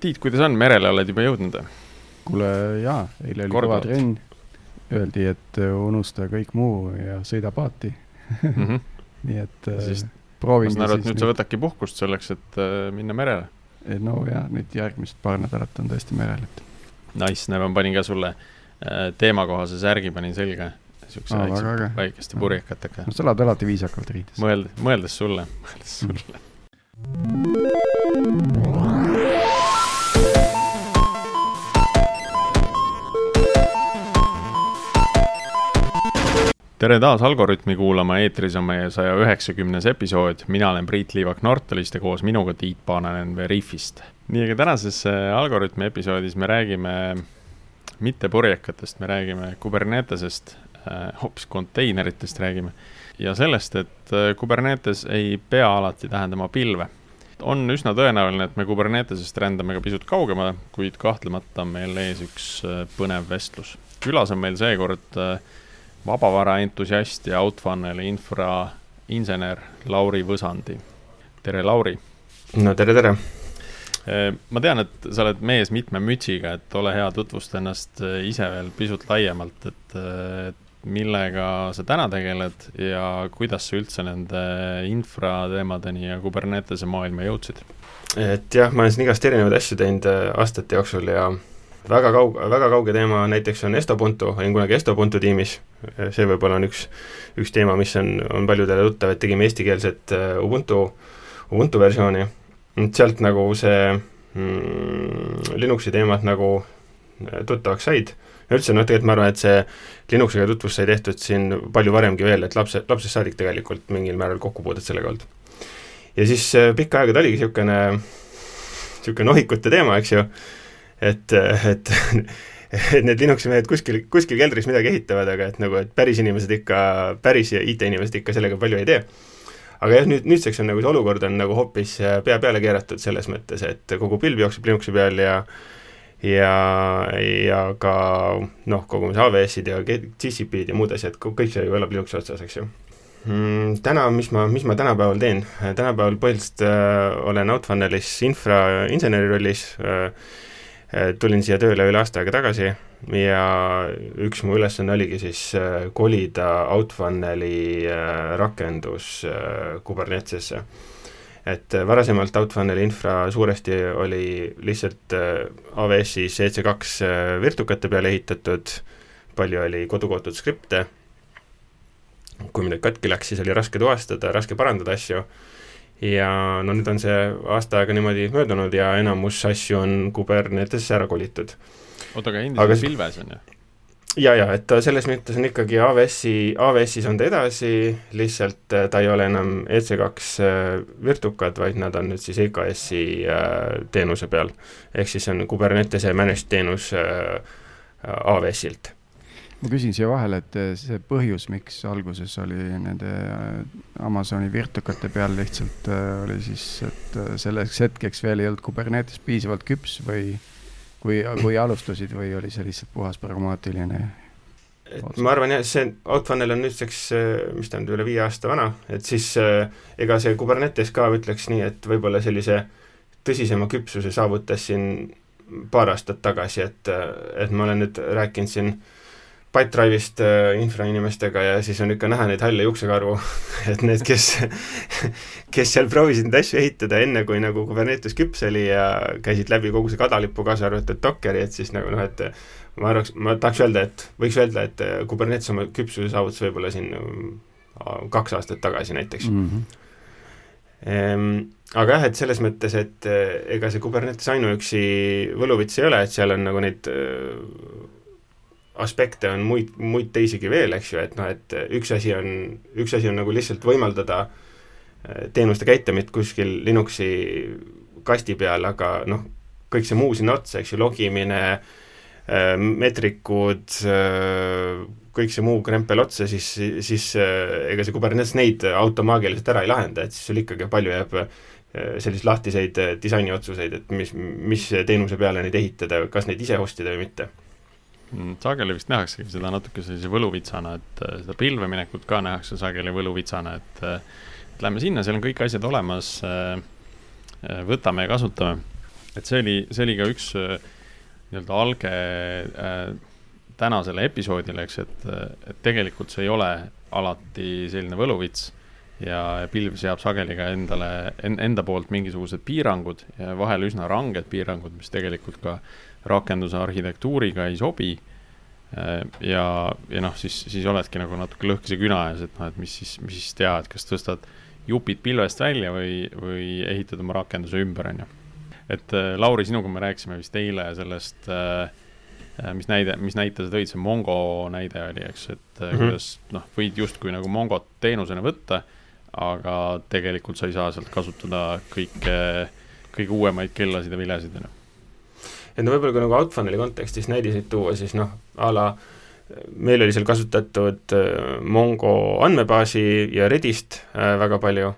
Tiit, kuidas on, merele oled juba jõudnud kuule jaa, eile oli kõva trenn. Öeldi, et unusta kõik muu ja sõida paati mm. -hmm. nii et siis proovin. ma saan aru, et nüüd sa võtadki puhkust selleks, et äh, minna merele. no jaa, nüüd järgmised paar nädalat on tõesti merel, et. Nice, näe, ma panin ka sulle äh, teemakohase särgi panin selga siukse Aa, väikse, väikeste purjekatega. no sa oled alati viisakalt riides. mõeldes, mõeldes sulle, mõeldes sulle tere taas Algorütmi kuulama, eetris on meie saja üheksakümnes episood, mina olen Priit Liivak Nortalist ja koos minuga Tiit Paananen Veriffist. nii, aga tänases äh, Algorütmi episoodis me räägime mitte purjekatest, me räägime Kubernetesest, äh, hoopis konteineritest räägime ja sellest, et äh, Kubernetes ei pea alati tähendama pilve. on üsna tõenäoline, et me Kubernetesest rändame ka pisut kaugemale, kuid kahtlemata on meil ees üks põnev vestlus. külas on meil seekord äh, vabavara entusiast ja Outfunneli infrainsener Lauri Võsandi. tere, Lauri! no tere, tere! Eh, ma tean, et sa oled mees mitme mütsiga, et ole hea, tutvusta ennast eh, ise veel pisut laiemalt, et, eh, et millega sa täna tegeled ja kuidas sa üldse nende infrateemadeni ja Kubernetese maailma jõudsid? et jah, ma olen siin igast erinevaid asju teinud aastate jooksul ja väga kaug-, väga kauge teema näiteks on Estobuntu, olin kunagi Estobuntu tiimis, see võib-olla on üks, üks teema, mis on, on paljudele tuttav, et tegime eestikeelset äh, Ubuntu, Ubuntu versiooni, sealt nagu see mm, Linuxi teemad nagu äh, tuttavaks said, üldse noh, tegelikult ma arvan, et see Linuxiga tutvus sai tehtud siin palju varemgi veel, et lapse, lapsest saadik tegelikult mingil määral kokkupuudet sellega olnud. ja siis äh, pikka aega ta oligi niisugune, niisugune nohikute teema, eks ju, et, et et need Linuxi mehed kuskil, kuskil keldris midagi ehitavad, aga et nagu, et päris inimesed ikka, päris IT-inimesed ikka sellega palju ei tee. aga jah, nüüd, nüüdseks on nagu see olukord on nagu hoopis pea peale keeratud selles mõttes, et kogu pilv jookseb Linuxi peal ja ja, ja ka noh, kogu see AWS-id ja GCP-d ja muud asjad, kõik see ju elab Linuxi otsas, eks ju mm,. Täna, mis ma, mis ma tänapäeval teen? tänapäeval põhiliselt äh, olen Outfunnelis infrainseneri rollis äh,, tulin siia tööle üle aasta aega tagasi ja üks mu ülesanne oligi siis äh, kolida Outfunneli äh, rakendus Kubernetesesse. et varasemalt Outfunneli infra suuresti oli lihtsalt AWS-is EC2 virtukate peale ehitatud, palju oli kodukootud skripte, kui midagi katki läks, siis oli raske tuvastada, raske parandada asju ja no nüüd on see aasta aega niimoodi möödunud ja enamus asju on Kubernetesse ära kolitud. oota, aga endiselt aga... pilves on ju? ja, ja et ta selles mõttes on ikkagi AWS-i, AWS-is on ta edasi, lihtsalt äh, ta ei ole enam EC2 äh, virtukad, vaid nad on nüüd siis EKS-i äh, teenuse peal. ehk siis on Kubernetese managed teenus AWS-ilt ma küsin siia vahele, et eh, see põhjus, miks alguses oli nende eh, Amazoni virtukate peal lihtsalt eh, oli siis, et selleks hetkeks veel ei olnud Kubernetes piisavalt küps või kui, kui alustasid või oli see lihtsalt puhas pragmaatiline? et ma arvan jah, see Outfunnel on nüüdseks, mis ta on, üle viie aasta vana, et siis ega see Kubernetes ka ütleks nii, et võib-olla sellise tõsisema küpsuse saavutas siin paar aastat tagasi, et, et ma olen nüüd rääkinud siin äh, Pipedrive'ist äh, infrainimestega ja siis on ikka näha neid halle juuksekarvu et need, kes kes seal proovisid neid asju ehitada enne, kui nagu Kubernetes küps oli ja käisid läbi kogu see kadalipu, kaasa arvatud Dockeri, et siis nagu noh, et ma arvaks, ma tahaks öelda, et võiks öelda, et Kubernetes oma küpsuse saavutas võib-olla siin äh, kaks aastat tagasi näiteks mm. -hmm. Aga jah, et selles mõttes, et äh, ega see Kubernetes ainuüksi võluvits ei ole, et seal on nagu neid aspekte on muid, muid teisigi veel, eks ju, et noh, et üks asi on, üks asi on nagu lihtsalt võimaldada äh, teenuste käitamist kuskil Linuxi kasti peal, aga noh, kõik see muu sinna otsa, eks ju, logimine, äh, meetrikud, äh, kõik see muu krempel otsa, siis, siis ega see Kubernetes neid automaagiliselt ära ei lahenda, et siis sul ikkagi palju jääb selliseid lahtiseid disainiotsuseid, et mis, mis teenuse peale neid ehitada, kas neid ise hostida või mitte sageli vist nähaksegi seda natuke sellise võluvitsana, et äh, seda pilveminekut ka nähakse sageli võluvitsana, et äh, et lähme sinna, seal on kõik asjad olemas, äh, võtame ja kasutame. et see oli, see oli ka üks äh, nii-öelda alge äh, tänasele episoodile, eks, et, et tegelikult see ei ole alati selline võluvits ja pilv seab sageli ka endale en,, enda poolt mingisugused piirangud ja vahel üsna ranged piirangud, mis tegelikult ka rakenduse arhitektuuriga ei sobi Äh, ja, ja noh, siis, siis oledki nagu natuke lõhkise küna ees, et noh, et mis siis, mis siis teha, et kas tõstad jupid pilvest välja või, või ehitad oma rakenduse ümber, on ju. et äh, Lauri, sinuga me rääkisime vist eile sellest äh, mis näide, mis näite sa tõid, see Mongo näide oli, eks, et mm -hmm. kuidas noh, võid justkui nagu Mongot teenusena võtta, aga tegelikult sa ei saa sealt kasutada kõike, kõige uuemaid kellasid ja vilesid, on ju et no võib-olla kui nagu Outfunneli kontekstis näidiseid tuua, siis noh, a la meil oli seal kasutatud äh, Mongo andmebaasi ja Redist äh, väga palju,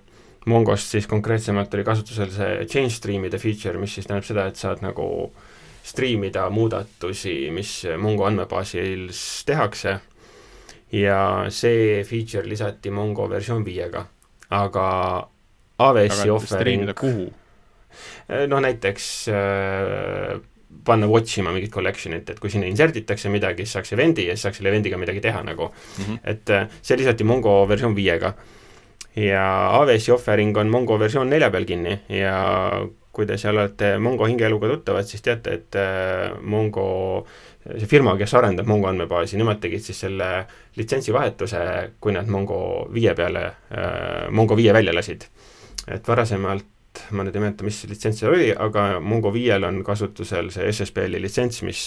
Mongost siis konkreetsemalt oli kasutusel see change stream'ide feature, mis siis tähendab seda, et saad nagu striimida muudatusi, mis Mongo andmebaasis tehakse. Ja see feature lisati Mongo versioon viiega, aga AWS-i offering kuhu? Äh, noh, näiteks äh, panna watch ima mingit collection'it, et kui sinna insert itakse midagi, siis saaks event'i ja siis saaks selle event'iga midagi teha nagu mm. -hmm. et äh, see lisati Mongo versioon viiega. ja AWS-i offering on Mongo versioon nelja peal kinni ja kui te seal olete Mongo hingeeluga tuttavad, siis teate, et äh, Mongo see firma, kes arendab Mongo andmebaasi, nemad tegid siis selle litsentsivahetuse, kui nad Mongo viie peale äh,, Mongo viie välja lasid. et varasemalt ma nüüd ei mäleta, mis litsents seal oli, aga Mongo viiel on kasutusel see SSPL-i litsents, mis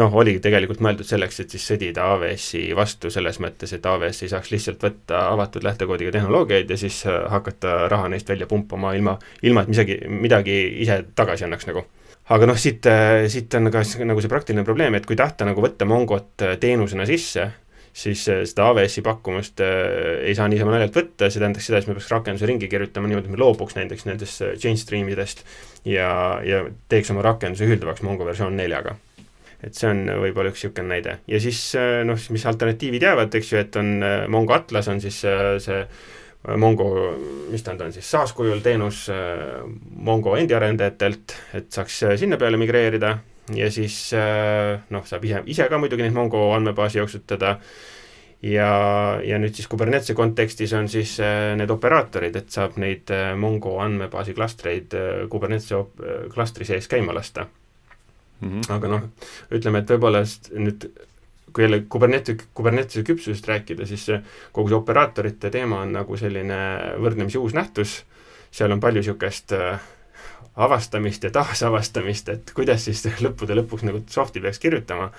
noh, oli tegelikult mõeldud selleks, et siis sõdida AWS-i vastu selles mõttes, et AWS ei saaks lihtsalt võtta avatud lähtekoodiga tehnoloogiaid ja siis hakata raha neist välja pumpama ilma, ilma et midagi, midagi ise tagasi annaks nagu. Aga noh, siit, siit on ka nagu see praktiline probleem, et kui tahta nagu võtta Mongot teenusena sisse, siis äh, seda AWS-i pakkumust äh, ei saa niisama naljalt võtta, see tähendaks seda, et me peaks rakenduse ringi kirjutama niimoodi, et me loobuks näiteks nendest äh, change stream idest ja, ja teeks oma rakenduse ühilduvaks Mongo versioon neljaga et see on võib-olla üks niisugune näide. ja siis noh, mis alternatiivid jäävad, eks ju, et on Mongo Atlas on siis see Mongo, mis ta nüüd on siis, SaaS kujul teenus Mongo endi arendajatelt, et saaks sinna peale migreerida, ja siis äh, noh, saab ise, ise ka muidugi neid Mongo andmebaasi jooksutada ja, ja nüüd siis Kubernetese kontekstis on siis äh, need operaatorid, et saab neid äh, Mongo andmebaasi klastreid Kubernetese klastri sees käima lasta mm. -hmm. aga noh, ütleme, et võib-olla nüüd kui jälle Kubernetese, Kubernetese küpsusest rääkida, siis kogu see operaatorite teema on nagu selline võrdlemisi uus nähtus, seal on palju niisugust äh, avastamist ja taasavastamist, et kuidas siis lõppude lõpuks nagu soft'i peaks kirjutama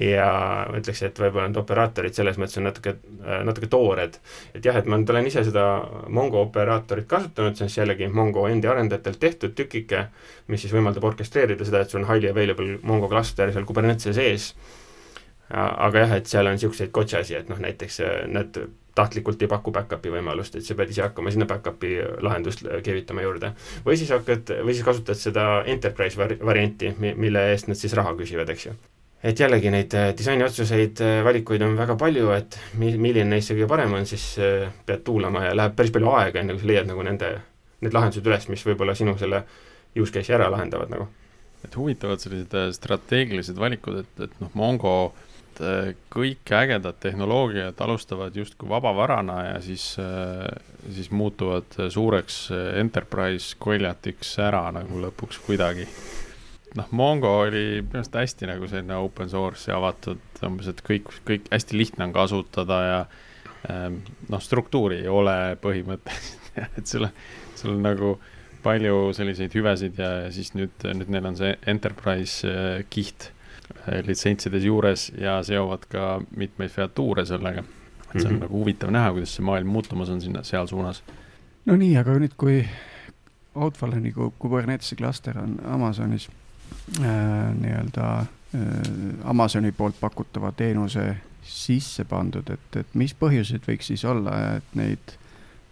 ja ma ütleks, et võib-olla need operaatorid selles mõttes on natuke, natuke toored. et jah, et ma nüüd olen ise seda Mongo operaatorit kasutanud, see on siis jällegi Mongo endi arendajatelt tehtud tükike, mis siis võimaldab orkestreerida seda, et sul on highly available Mongo klaster seal Kubernetese sees, aga jah, et seal on niisuguseid kotšasi, et noh, näiteks nad tahtlikult ei paku back-up'i võimalust, et sa pead ise hakkama sinna back-up'i lahendust keevitama juurde. või siis hakkad, või siis kasutad seda enterprise vari-, varianti, mille eest nad siis raha küsivad, eks ju. et jällegi neid äh, disainiotsuseid, äh, valikuid on väga palju, et mi-, milline neist kõige parem on, siis äh, pead tuulama ja läheb päris palju aega, enne kui sa leiad nagu nende, need lahendused üles, mis võib-olla sinu selle use case'i ära lahendavad nagu. et huvitavad sellised strateegilised valikud, et, et noh, Mongo et äh, kõik ägedad tehnoloogiad alustavad justkui vabavarana ja siis, äh, siis muutuvad suureks äh, enterprise koljatiks ära nagu lõpuks kuidagi. noh, Mongo oli minu arust hästi nagu selline open source ja avatud, umbes, et kõik, kõik hästi lihtne on kasutada ja ähm, noh, struktuuri ei ole põhimõtteliselt et sul on, sul on nagu palju selliseid hüvesid ja, ja siis nüüd, nüüd neil on see enterprise kiht litsentsides juures ja seovad ka mitmeid featuure sellega. et see on mm -hmm. nagu huvitav näha, kuidas see maailm muutumas on sinna, seal suunas. no nii, aga nüüd, kui Outfalleni Kubernetesi klaster on Amazonis äh, nii-öelda äh, Amazoni poolt pakutava teenuse sisse pandud, et, et mis põhjused võiks siis olla, et neid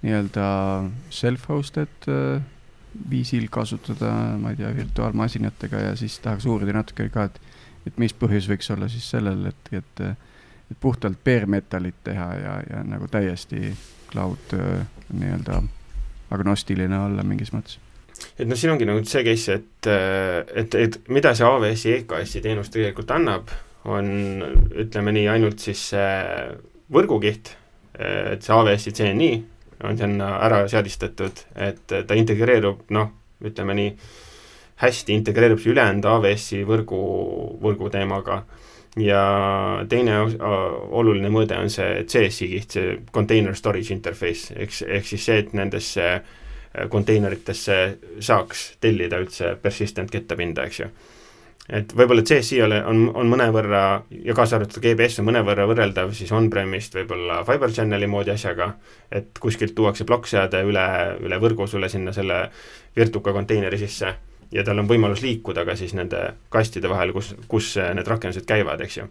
nii-öelda self-hosted äh, viisil kasutada, ma ei tea, virtuaalmasinatega ja siis tahaks uurida natuke ka, et et mis põhjus võiks olla siis sellel, et, et, et puhtalt bare metalit teha ja, ja nagu täiesti cloud nii-öelda agnostiline olla mingis mõttes? et noh, siin ongi nagu see case, et, et, et mida see AWS-i EKS-i teenus tegelikult annab, on ütleme nii, ainult siis see võrgukiht, et see AWS-i CNI on sinna ära seadistatud, et ta integreerub noh, ütleme nii, hästi integreerub see ülejäänud AWS-i võrgu, võrgu teemaga ja teine oluline mõõde on see CSI kiht, see Container Storage Interface, eks, ehk siis see, et nendesse äh, konteineritesse saaks tellida üldse persistent kettapinda, eks ju. et võib-olla CSI ole, on, on mõnevõrra ja kaasa arvatud GBS on mõnevõrra võrreldav siis on-premise võib-olla Fiber Channeli moodi asjaga, et kuskilt tuuakse plokkseade üle, üle võrgu sulle sinna selle Virtuka konteineri sisse ja tal on võimalus liikuda ka siis nende kastide vahel, kus, kus need rakendused käivad, eks ju.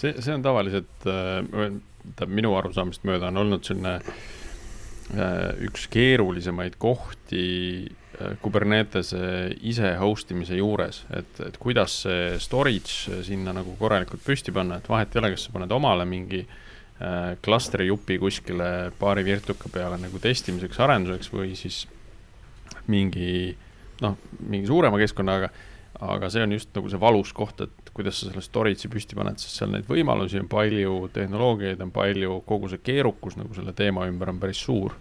see, see on tavaliselt, tähendab äh, minu arusaamist mööda on olnud selline äh, üks keerulisemaid kohti äh, Kubernetese ise host imise juures, et, et kuidas see storage sinna nagu korralikult püsti panna, et vahet ei ole, kas sa paned omale mingi klastri jupi kuskile paari virtuka peale nagu testimiseks, arenduseks või siis mingi äh, noh, mingi suurema keskkonnaga, aga see on just nagu see valus koht, et kuidas sa selle storage'i püsti paned, sest seal neid võimalusi on palju, tehnoloogiaid on palju, kogu see keerukus nagu selle teema ümber on päris suur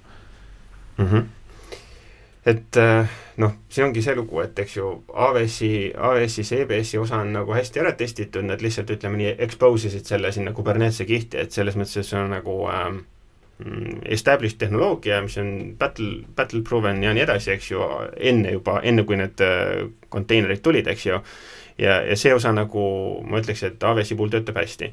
mm. -hmm et äh, noh, see ongi see lugu, et eks ju AWS-i, AWS-i CBS-i osa on nagu hästi ära testitud, nad lihtsalt ütleme nii, expose isid selle sinna Kubernetese kihti, et selles mõttes, et see on nagu ähm, established tehnoloogia, mis on battle, battle proven ja nii edasi, eks ju, enne juba, enne kui need äh, konteinerid tulid, eks ju, ja, ja see osa nagu ma ütleks, et AWS-i puhul töötab hästi.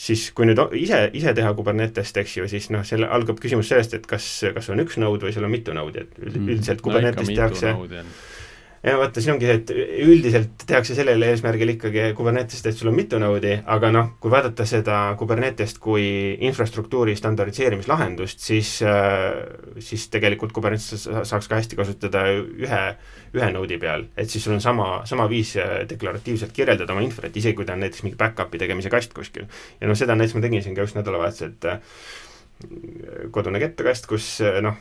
siis kui nüüd ise, ise teha Kubernetest, eks ju, siis noh, selle algab küsimus sellest, et kas, kas on üks node või sul on mitu node'i, et mm. üldiselt Kubernetes no, tehakse ja vaata, siin ongi see, et üldiselt tehakse sellel eesmärgil ikkagi Kubernetest, et sul on mitu node'i, aga noh, kui vaadata seda Kubernetest kui infrastruktuuri standardiseerimislahendust, siis, äh, siis tegelikult Kubernetes saaks ka hästi kasutada ühe, ühe node'i peal, et siis sul on sama, sama viis äh, deklaratiivselt kirjeldada oma infot, isegi kui ta on näiteks mingi back-up'i tegemise kast kuskil. ja noh, seda näiteks ma tegin siin ka just nädalavahetusel, et äh, kodune kettakast, kus noh,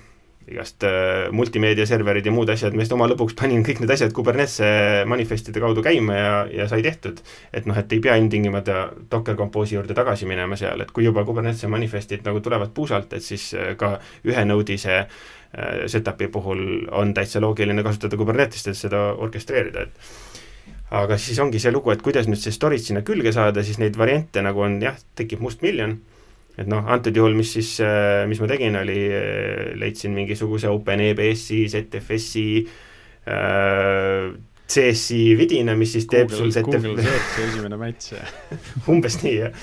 igast äh, multimeediaserverid ja muud asjad, ma just oma lõbuks panin kõik need asjad Kubernetese manifestide kaudu käima ja, ja sai tehtud. et noh, et ei pea ilmtingimata Docker Compose'i juurde tagasi minema seal, et kui juba Kubernetese manifestid nagu tulevad puusalt, et siis äh, ka ühe node'i see äh, setup'i puhul on täitsa loogiline kasutada Kubernetest, et seda orkestreerida, et aga siis ongi see lugu, et kuidas nüüd see storage sinna külge saada, siis neid variante nagu on jah, tekib mustmiljon et noh, antud juhul, mis siis, äh, mis ma tegin, oli, äh, leidsin mingisuguse OpenEBS-i, ZFS-i äh,, CS-i vidina, mis siis teeb Google, sul ZF-. Google Searchi esimene match umbes nii, jah.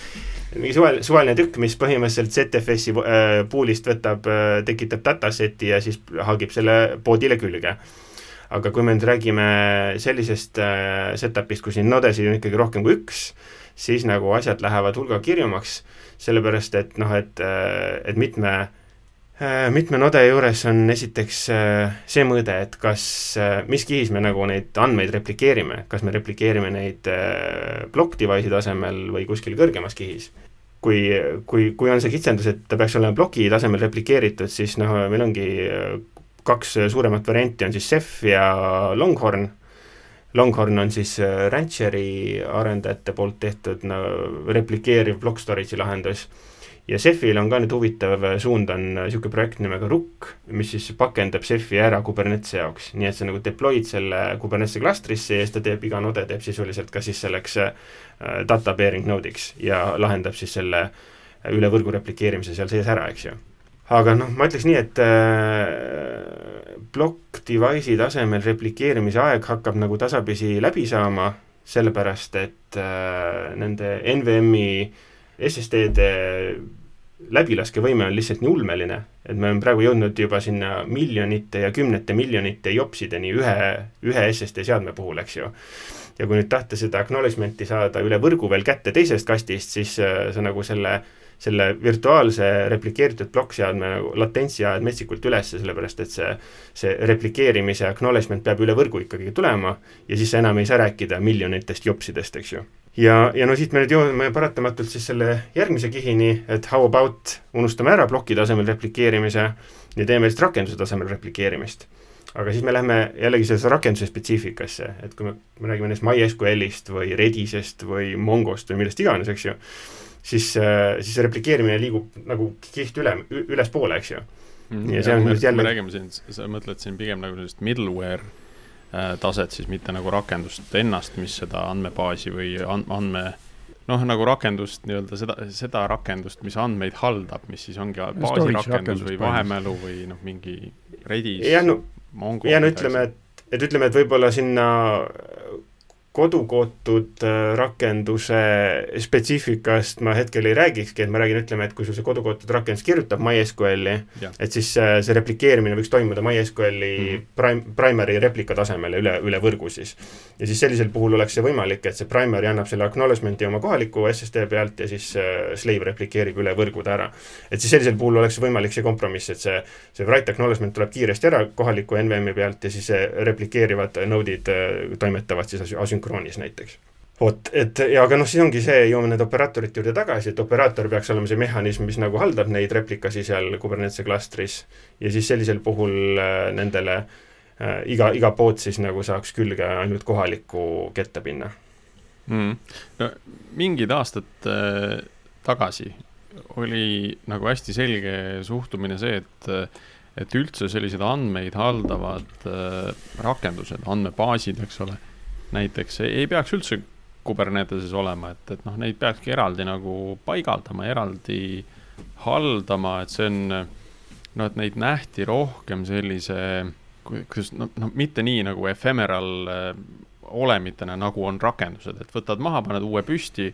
mingi suval, suvaline tükk, mis põhimõtteliselt ZFS-i äh, pool'ist võtab äh,, tekitab dataseti ja siis hagib selle poodile külge aga kui me nüüd räägime sellisest äh, setup'ist, kus neid nodesid on ikkagi rohkem kui üks, siis nagu asjad lähevad hulga kirjumaks sellepärast et noh, et, äh, et mitme äh, mitme node juures on esiteks see mõõde, et kas, mis kihis me nagu neid andmeid replikeerime, kas me replikeerime neid block device'i tasemel või kuskil kõrgemas kihis. kui, kui, kui on see kitsendus, et ta peaks olema ploki tasemel replikeeritud, siis noh, meil ongi kaks suuremat varianti, on siis Ceph ja Longhorn. Longhorn on siis äh, Rancheri arendajate poolt tehtud no, replikeeriv block storage'i lahendus. Ja Cephil on ka nüüd huvitav suund, on niisugune projekt nimega RUK, mis siis pakendab Cephi ära Kubernetese jaoks, nii et sa nagu deploy'd selle Kubernetese klastrisse ja siis ta teeb, iga node teeb sisuliselt ka siis selleks äh, data bearing node'iks ja lahendab siis selle üle võrgu replikeerimise seal sees ära, eks ju aga noh, ma ütleks nii, et äh, plokk device'i tasemel replikeerimise aeg hakkab nagu tasapisi läbi saama, sellepärast et äh, nende NVMe SSD-de läbilaskevõime on lihtsalt nii ulmeline, et me oleme praegu jõudnud juba sinna miljonite ja kümnete miljonite jopsideni ühe, ühe SSD seadme puhul, eks ju. ja kui nüüd tahta seda acknowledgement'i saada üle võrgu veel kätte teisest kastist, siis äh, sa nagu selle äh, selle virtuaalse replikeeritud plokkseadme nagu latentsi ajad metsikult üles, sellepärast et see, see replikeerimise acknowledgement peab üle võrgu ikkagi tulema ja siis sa enam ei saa rääkida miljonitest jopsidest, eks ju. ja, ja no siit me nüüd jõuame paratamatult siis selle järgmise kihini, et how about unustame ära ploki tasemel replikeerimise ja teeme siis rakenduse tasemel replikeerimist aga siis me läheme jällegi sellesse rakenduse spetsiifikasse, et kui me, me räägime näiteks MySQL-ist või Redisest või Mongost või millest iganes, eks ju, siis, äh, siis see replikeerimine liigub nagu kiht üle, ülespoole, eks ju mm,. ja see on nüüd jälle me räägime siin, sa mõtled siin pigem nagu sellist middleware äh, taset siis, mitte nagu rakendust ennast, mis seda andmebaasi või andme noh, nagu rakendust, nii-öelda seda, seda rakendust, mis andmeid haldab, mis siis ongi baasirakendus või vahemälu või noh, mingi Redis, no, Mongo. ja no ütleme, et, et ütleme, et võib-olla sinna kodukootud äh, rakenduse spetsiifikast ma hetkel ei räägikski, et ma räägin, ütleme, et kui sul see kodukootud rakendus kirjutab MySQL-i, et siis äh, see replikeerimine võiks toimuda MySQL-i mm -hmm. prime, primary replika tasemel üle, üle võrgu siis. ja siis sellisel puhul oleks see võimalik, et see primary annab selle acknowledgement'i oma kohaliku SSD pealt ja siis äh, slave replikeerib üle võrgu ta ära. et siis sellisel puhul oleks võimalik see kompromiss, et see, see write acknowledgement tuleb kiiresti ära kohaliku NVM-i pealt ja siis replikeerivad node'id toimetavad siis asünkroonis sünkroonis näiteks. Vot, et ja aga noh, siis ongi see, jõuame nende operaatorite juurde tagasi, et operaator peaks olema see mehhanism, mis nagu haldab neid replikasi seal Kubernetese klastris. Ja siis sellisel puhul äh, nendele äh, iga, iga pood siis nagu saaks külge ainult kohalikku kettapinna mm.. no mingid aastad äh, tagasi oli nagu hästi selge suhtumine see, et et üldse sellised andmeid haldavad äh, rakendused, andmebaasid, eks ole näiteks ei peaks üldse Kuberneteses olema, et, et noh, neid peakski eraldi nagu paigaldama, eraldi haldama, et see on noh, et neid nähti rohkem sellise, kuidas noh, noh, mitte nii nagu ephemeral äh, olemitena, nagu on rakendused, et võtad maha, paned uue püsti,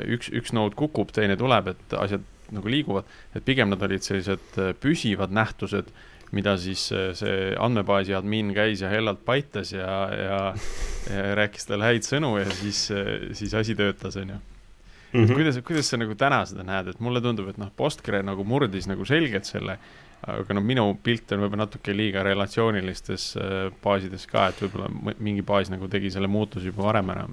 üks, üks node kukub, teine tuleb, et asjad nagu liiguvad, et pigem nad olid sellised äh, püsivad nähtused mida siis äh, see andmebaasi admin käis ja hellalt paitas ja, ja, ja rääkis talle häid sõnu ja siis, äh, siis asi töötas, on ju. Mm -hmm. kuidas, kuidas sa nagu täna seda näed, et mulle tundub, et noh, Postgre nagu murdis nagu selgelt selle, aga noh, minu pilt on võib-olla natuke liiga relatsioonilistes äh, baasides ka, et võib-olla mingi baas nagu tegi selle muutuse juba varem ära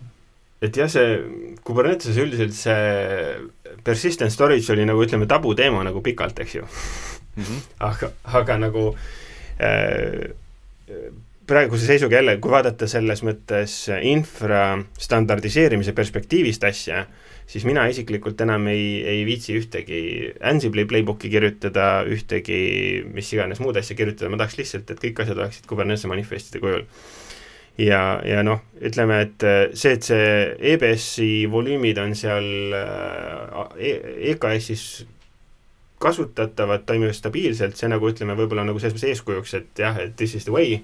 et jah, see Kuberneteses üldiselt see persistent storage oli nagu ütleme, tabuteema nagu pikalt, eks ju mm. -hmm. aga, aga nagu äh, praeguse seisuga jälle, kui vaadata selles mõttes infra standardiseerimise perspektiivist asja, siis mina isiklikult enam ei, ei viitsi ühtegi Ansible'i playbooki kirjutada, ühtegi mis iganes muud asja kirjutada, ma tahaks lihtsalt, et kõik asjad oleksid Kubernetese manifestide kujul. Ja, ja noh, ütleme, et see, et see EBS-i volüümid on seal äh, e EKS-is kasutatavad, toimivad stabiilselt, see nagu ütleme, võib-olla nagu selles mõttes eeskujuks, et jah, et this is the way,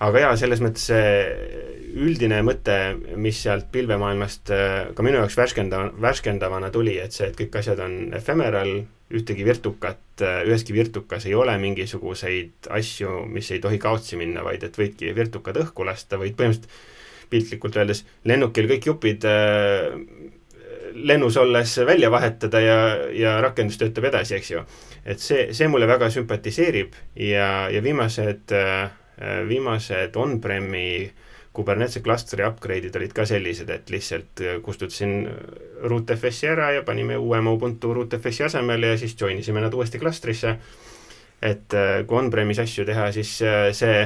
aga jaa, selles mõttes see üldine mõte, mis sealt pilvemaailmast äh, ka minu jaoks värskenda-, värskendavana tuli, et see, et kõik asjad on ephemeral, ühtegi virtukat, äh, üheski virtukas ei ole mingisuguseid asju, mis ei tohi kaotsi minna, vaid et võidki virtukad õhku lasta, võid põhimõtteliselt piltlikult öeldes lennukil kõik jupid äh, lennus olles välja vahetada ja, ja rakendus töötab edasi, eks ju. et see, see mulle väga sümpatiseerib ja, ja viimased, äh, viimased on-prem'i Kubernetese klastri upgrade'id olid ka sellised, et lihtsalt äh, kustutasin rootfs-i ära ja panime uuema Ubuntu rootfs-i asemele ja siis join isime nad uuesti klastrisse. et äh, kui on-premis asju teha, siis see,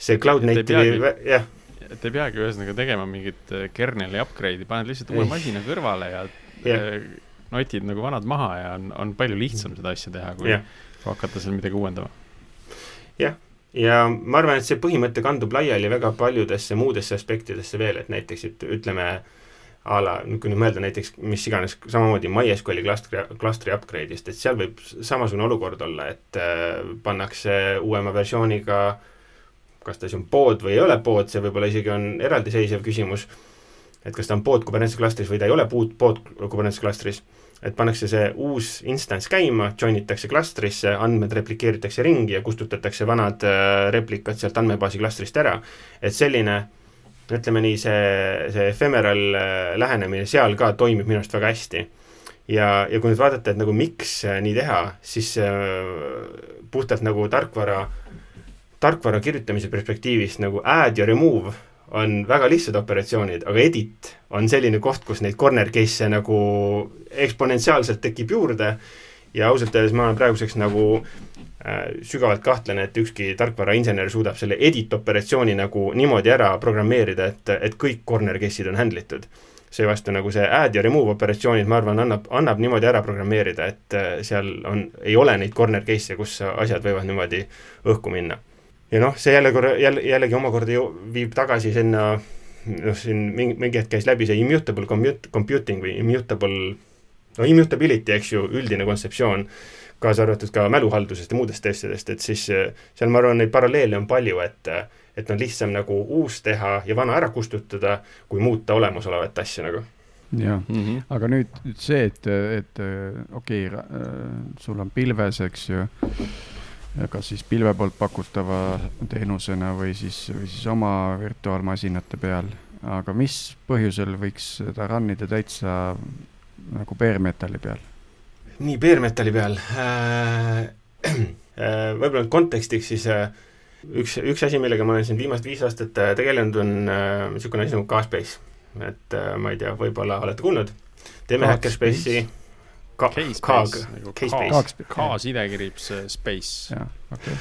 see cloud native'i, jah et ei peagi ühesõnaga tegema mingit äh, kerneli upgrade'i, paned lihtsalt uue masina kõrvale ja yeah. notid nagu vanad maha ja on, on palju lihtsam seda asja teha, kui yeah. hakata seal midagi uuendama. jah, ja ma arvan, et see põhimõte kandub laiali väga paljudesse muudesse aspektidesse veel, et näiteks et ütleme, a la, kui nüüd mõelda näiteks mis iganes, samamoodi MySQL-i klastri, klastri upgrade'ist, et seal võib samasugune olukord olla, et äh, pannakse uuema versiooniga kas ta siis on pood või ei ole pood, see võib-olla isegi on eraldiseisev küsimus, et kas ta on pood Kubernetese klastris või ta ei ole puud, pood Kubernetese klastris, et pannakse see uus instants käima, join itakse klastrisse, andmed replikeeritakse ringi ja kustutatakse vanad äh, replikad sealt andmebaasi klastrist ära, et selline ütleme nii, see, see ephemeral äh, lähenemine seal ka toimib minu arust väga hästi. ja, ja kui nüüd vaadata, et nagu miks äh, nii teha, siis puhtalt nagu tarkvara tarkvara kirjutamise perspektiivist nagu add ja remove on väga lihtsad operatsioonid, aga edit on selline koht, kus neid corner case'e nagu eksponentsiaalselt tekib juurde ja ausalt öeldes ma olen praeguseks nagu sügavalt kahtlen, et ükski tarkvarainsener suudab selle edit operatsiooni nagu niimoodi ära programmeerida, et, et kõik corner case'id on handle itud seevastu nagu see add ja remove operatsioonid, ma arvan, annab, annab niimoodi ära programmeerida, et äh, seal on, ei ole neid corner case'e, kus asjad võivad niimoodi õhku minna. Ja noh, see jälle korra, jälle, jällegi omakorda ju viib tagasi sinna noh, siin mingi, mingi hetk käis läbi see immutable commute, computing või immutable, no immutability, eks ju, üldine kontseptsioon, kaasa arvatud ka mäluhaldusest ja muudest asjadest, et siis äh, seal ma arvan, neid paralleele on palju, et äh, et on lihtsam nagu uus teha ja vana ära kustutada, kui muuta olemasolevat asja nagu jah mm, -hmm. aga nüüd, nüüd see, et, et okei okay,, sul on pilves, eks ju, kas siis pilve poolt pakutava teenusena või siis, või siis oma virtuaalmasinate peal, aga mis põhjusel võiks seda run ida täitsa nagu bare-metal'i peal? nii, bare-metal'i peal äh,. Äh, võib-olla kontekstiks siis äh, üks, üks asi, millega ma olen siin viimased viis aastat äh, tegelenud, on äh, niisugune asi nagu Kspace. et äh, ma ei tea, võib-olla olete kuulnud, teeme Hackerspace'i ka-, K-Kaag, K-Space. K-sidekirips Space. jah, okei okay.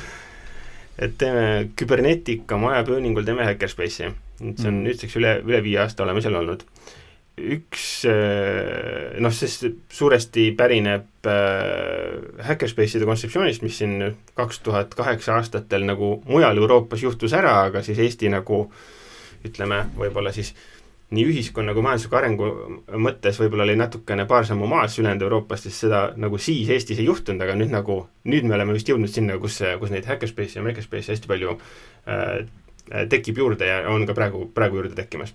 et teeme Cybernetica majapööningul teeme Hackerspace'i. see on mm. nüüdseks üle, üle viie aasta oleme seal olnud üks äh, noh, sest suuresti pärineb äh, Hackerspace'ide kontseptsioonist, mis siin kaks tuhat kaheksa aastatel nagu mujal Euroopas juhtus ära, aga siis Eesti nagu ütleme, võib-olla siis nii ühiskonna kui majandusliku arengu mõttes võib-olla oli natukene paar sammu maas ülejäänud Euroopast, sest seda nagu siis Eestis ei juhtunud, aga nüüd nagu, nüüd me oleme vist jõudnud sinna, kus, kus neid Hackerspace'e ja Makerspace'e hästi palju äh, tekib juurde ja on ka praegu, praegu juurde tekkimas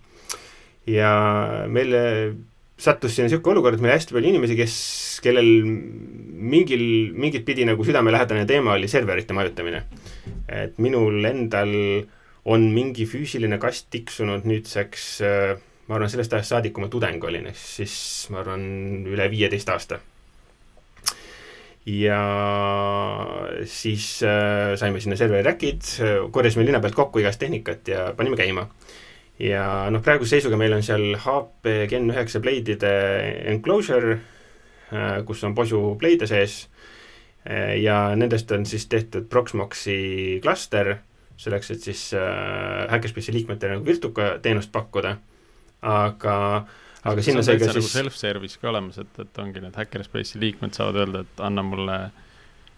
ja meile sattus siin niisugune olukord, et meil hästi palju inimesi, kes, kellel mingil, mingit pidi nagu südamelähedane teema oli serverite majutamine. et minul endal on mingi füüsiline kast tiksunud nüüdseks äh, ma arvan, sellest ajast saadik, kui ma tudeng olin, ehk siis ma arvan, üle viieteist aasta. ja siis äh, saime sinna serveri rack'id, korjasime linna pealt kokku igast tehnikat ja panime käima ja noh, praeguse seisuga meil on seal HP Gen üheksa Blade'ide enclosure, äh, kus on posu Blade'e sees ja nendest on siis tehtud Proxmoxi klaster, selleks, et siis äh, Hackerspace'i liikmetele nagu Virtuka teenust pakkuda, aga aga sinna sai ka nagu siis self-service ka olemas, et, et ongi need Hackerspace'i liikmed saavad öelda, et anna mulle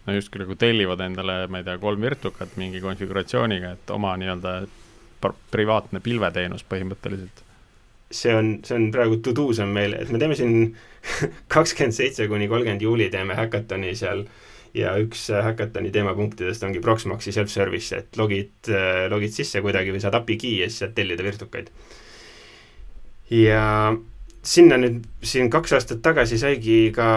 no justkui nagu tellivad endale, ma ei tea, kolm virtukat mingi konfiguratsiooniga, et oma nii-öelda privaatne pilveteenus põhimõtteliselt. see on, see on praegu to do's on meil, et me teeme siin kakskümmend seitse kuni kolmkümmend juuli teeme häkatoni seal ja üks häkatoni teemapunktidest ongi Proxmoxi self-service, et logid, logid sisse kuidagi või saad API key ja siis saad tellida virtukaid. ja sinna nüüd siin kaks aastat tagasi saigi ka